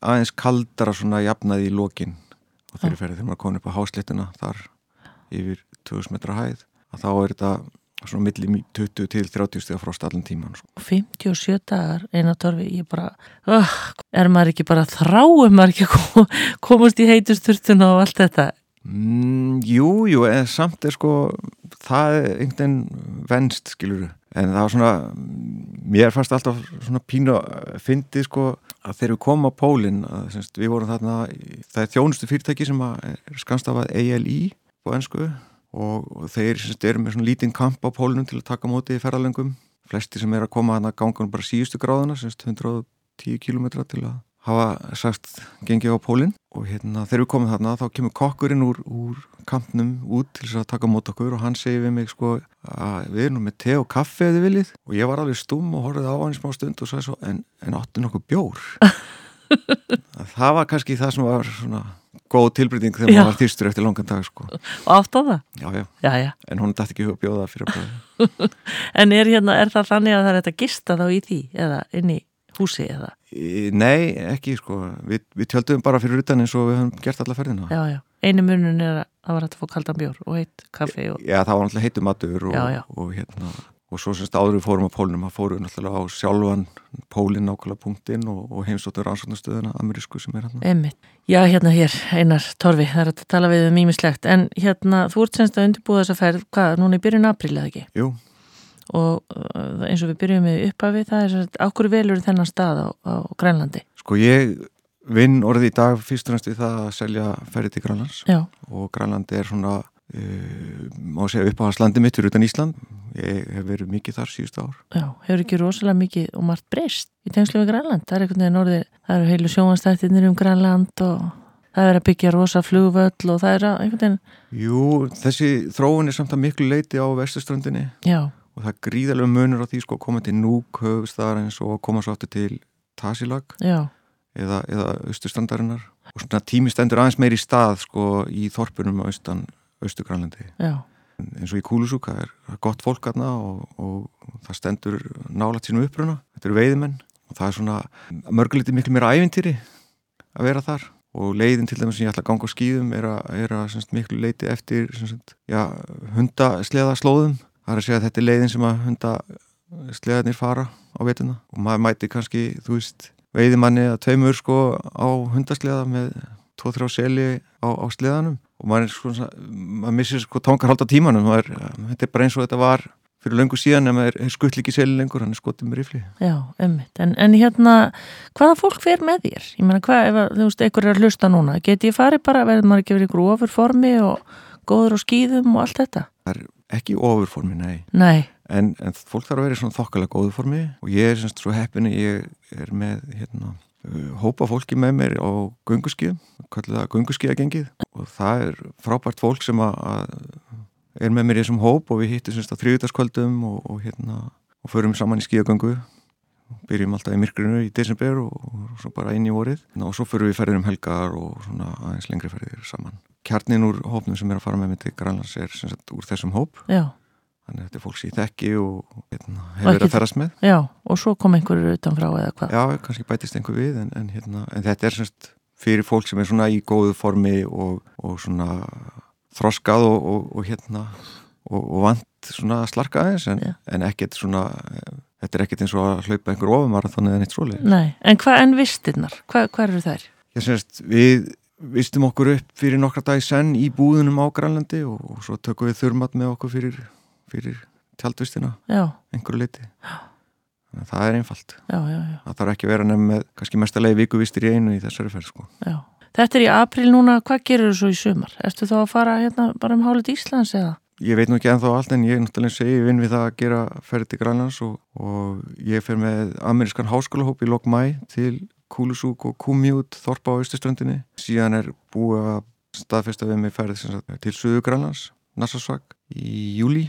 aðeins kaldara svona jafnaði í lokin og þeirri ferði þegar maður komið upp á hásléttina þar yfir 2000 metra hæð að þá er þetta svona milli 20 til 30 steg frost allan tíman sko. 57 dagar eina torfi, ég bara uh, er maður ekki bara þráum maður ekki að komast í heitusturtuna og allt þetta? Mm, Jú, jú, en samt er sko það er einhvern venst skiluru, en það var svona mér fannst alltaf svona pínu að fyndi sko. Að þegar við komum á pólinn, við vorum þarna það er þjónustu fyrirtæki sem er skanstafað ALI på ennsku og þeir semst, eru með svona lítinn kamp á pólunum til að taka móti í ferðalengum flesti sem er að koma að gangan bara síðustu gráðuna, semst 110 km til að hafa sagt gengið á pólinn og hérna þegar við komum þarna þá kemur kokkurinn úr, úr kampnum út til þess að taka mót okkur og hann segi við mig sko að við erum með te og kaffe eða viljið og ég var alveg stum og horfið á hann í smá stund og svo en, en áttu nokkuð bjór <laughs> það var kannski það sem var svona góð tilbreyting þegar maður var þýrstur eftir langan dag sko. Og átt á það? Já, já, já, já. en hún dætti ekki að bjóða fyrir að bjóða <laughs> En er, hérna, er það þannig að það er þetta gista þá í því eða inn í húsi eða? Nei, ekki sko Vi, við tjöldum bara fyrir utan eins og við höfum gert alla ferðina Já, já, einu munun er að það var hægt að fá kaldan bjór og heitt kaffi og... Já, það var náttúrulega heitum matur og, já, og hérna og svo semst áður við fórum á pólunum, það fórum náttúrulega á sjálfan pólinn nákvæmlega punktinn og, og heimstóttur rannsóknastöðuna amerísku sem er hérna. Já, hérna hér, Einar Torfi, það er að tala við um ímislegt, en hérna þú ert semst að undirbúða þessa ferð, hvað, núna í byrjun april eða ekki? Jú. Og uh, eins og við byrjum með upphafi, það er svona, ákveður velur þennan stað á, á Grænlandi? Sko ég vinn orðið í dag fyrst og næst við það að selja ferði til Grænlands Já. og Grænlandi er svona Uh, má segja upp á hans landi mitt fyrir utan Ísland ég hef verið mikið þar síðustu ár Já, hefur ekki rosalega mikið og margt breyst í tengslu við Grænland, það er einhvern veginn orðið það eru heilu sjómanstættinir um Grænland og það er að byggja rosa flugvöll og það er að einhvern veginn Jú, þessi þróun er samt að miklu leiti á vestuströndinni Já. Og það er gríðarlega munur á því sko að koma til Núk höfustar eins og koma svo aftur til Tasilag Já. eða, eða austustrandarinnar og svona tími stendur aðeins meir í stað sko í þorpunum á austan Östugrænlandi eins og í Kúlusúka er gott fólk aðna og, og það stendur nálat sínum uppruna, þetta eru veiðimenn og það er svona mörguliti miklu meira ævintýri að vera þar. Og leiðin til dæmis sem ég ætla að ganga á skýðum er að, er að semst, miklu leiti eftir semst, já, hundasleða slóðum það er að segja að þetta er leiðin sem að hundasleðanir fara á vetuna og maður mæti kannski, þú veist veiðimanni að tveimur sko á hundasleða með tvo-þrjá seli á, á sleðanum. Og maður, sko, maður missir sko tangarhald á tímanum. Maður, þetta er bara eins og þetta var fyrir löngu síðan en maður skull ekki seli lengur hann er skotið með rifli. Já, ummitt, en, en hérna hvaða fólk fer með þér? Ég meina, hvað, ef þú veist, einhver er að hlusta núna get ég farið bara, verður maður ekki verið ykkur ofurformi og góður á skýðum og allt þetta? Það er ekki ofurformi, nei. Nei. En, en fólk þarf að vera í svona þokkalega góðu formi. Og ég er semst svo heppin ég er með hérna, hópa fólki með mér á gunguskíðum kallir það gunguskíðagengið og það er frábært fólk sem að, að er með mér í þessum hóp og við hittum semst á þrjúðarskvöldum og, og hérna og förum saman í skíðagöngu byrjum alltaf í myrkrinu í desember og, og svo bara inn í vorið. Og svo förum við ferðir um helgar og svona aðeins lengri ferðir saman. Kjarnin úr hópnum sem er að fara með mig til Grænlands er semst úr þessum hóp. Já. Þannig að þetta er fólk sem ég þekki og hérna, hefur verið að ferast með. Já, og svo kom einhverjur utanfrá eða hvað? Já, kannski bætist einhver við, en, en, hérna, en þetta er semst fyrir fólk sem er svona í góðu formi og, og svona þroskað og, og, og hérna og vant svona slarka aðeins en, en ekkert svona þetta er ekkert eins og að hlaupa einhver ofumarathon eða neitt svoleið. Nei, en hvað en vistirnar? Hvað hva eru þær? Ég semst, við vistum okkur upp fyrir nokkra dagi senn í búðunum á Grænlandi og, og svo tökum við þurmat með okkur fyrir, fyrir tjaldvistina einhverju liti. Já. Það er einfalt. Já, já, já. Það þarf ekki að vera nefn með kannski mestalegi vikuvistir í einu í þessari ferð sko. Já. Þetta er í april núna, hvað gerur þú svo í sumar? Erstu þá að fara hérna bara um hálfut Íslands eða? Ég veit nú ekki ennþá allt en ég er náttúrulega segi, vinn við það að gera ferði til Grænlands og, og ég fer með amerískan háskólahóp í lok mæ til Kúlusúk og Kumjút Þorpa á Östuströndinni. Síðan er búið að staðfesta við mig ferði sagt, til Suðu Grænlands, Nassasvag í júli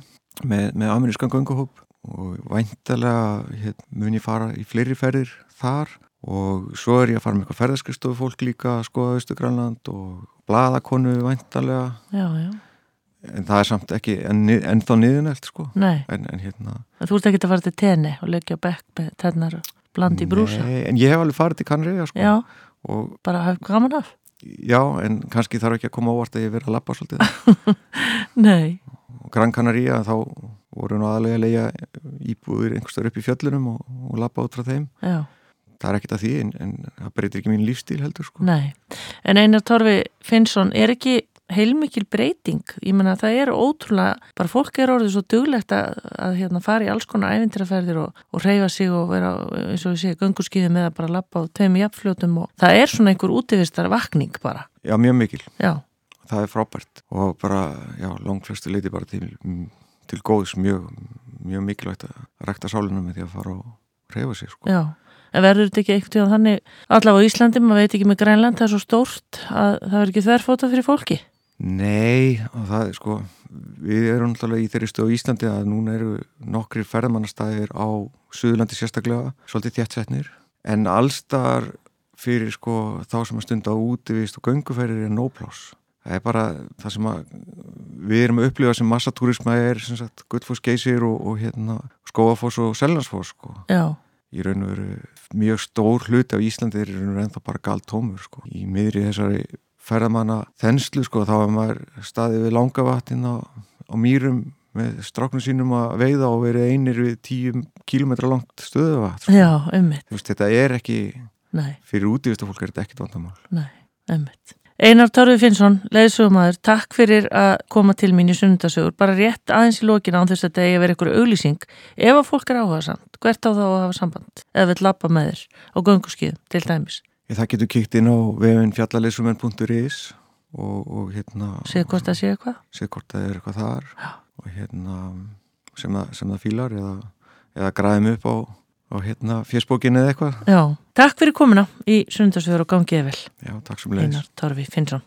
með, með amerískan gönguhóp og væntalega hér, mun ég fara í fleiri ferðir þar og svo er ég að fara með eitthvað ferðarskristofu fólk líka að skoða Östugrænland og bladakonu væntalega já, já. En það er samt ekki ennþá niðunelt sko. En, en, hérna, Þú ert ekki að fara til tenni og leggja bekk með tennar blandi í brúsa? Nei, en ég hef alveg farið til Kanriða sko. Já, og, bara hafði gaman af? Já, en kannski þarf ekki að koma ávart að ég verið að lappa svolítið. <laughs> Nei. Og Gran Canaria þá voru nú aðlega að leia íbúður einhverstar upp í fjöllunum og, og lappa út frá þeim. Já. Það er ekkit að því en, en það breytir ekki mín lífstíl heldur sko. Nei, en Einar Torfi Finnsson er ekki heilmikil breyting, ég menna það er ótrúlega, bara fólk er orðið svo duglegt að, að hérna, fara í alls konar ævintiraferðir og, og reyfa sig og vera eins og við séum gungurskýði með að bara lappa á tveim jafnfljótum og það er svona einhver útivistar vakning bara. Já, mjög mikil. Já. Það er frábært og bara, já, langflöstu leiti bara til, til góðs mjög, mjög mikilvægt að rekta sálunum með því að fara og reyfa sig sko. Já en verður þetta ekki eitthvað tíðan þannig allavega á Íslandi, maður veit ekki með Grænland það er svo stórt að það verður ekki þverfóta fyrir fólki Nei, og það er sko við erum alltaf í þeirri stöðu Íslandi að núna eru nokkri ferðamannastæðir á Suðurlandi sérstaklega svolítið þjættsetnir, en allstar fyrir sko þá sem að stunda útivist og gönguferðir er nóplás það er bara það sem að við erum að upplifa sem massatúrisma er sem sagt Guldfoss geysir og, og hérna Skóafoss og Seljansfoss sko. Já. Í raun og veru mjög stór hluti af Íslandi er í raun og veru ennþá bara galt tómur sko. Í miðri þessari ferðamanna þenslu sko þá er maður staðið við langavatinn á, á mýrum með stráknum sínum að veiða og verið einir við tíu kílometra langt stöðuvat. Sko. Já, ummitt. Þetta er ekki, Nei. fyrir útífistafólk er þetta ekkit vandamál. Nei, ummitt. Einar Tórfi Finnsson, leiðsögumæður, takk fyrir að koma til mín í sunnundasögur. Bara rétt aðeins í lókina án þess að þetta eigi að vera einhverju auglýsing. Ef að fólk er áhuga samt, hvert á þá að hafa samband? Eða vil lappa með þér á gönguskíðum til dæmis? Það getur kíkt inn á vefinn fjallaleysumenn.is og, og hérna... Sér hvort það sé eitthvað? Sér hvort það er eitthvað þar Já. og hérna sem það, sem það fílar eða, eða græðum upp á og hérna fjersbókinu eða eitthvað. Já, takk fyrir komina í Sundarsfjörður og gangiði vel. Já, takk sem leiðis. Einar Torfi Finnsson.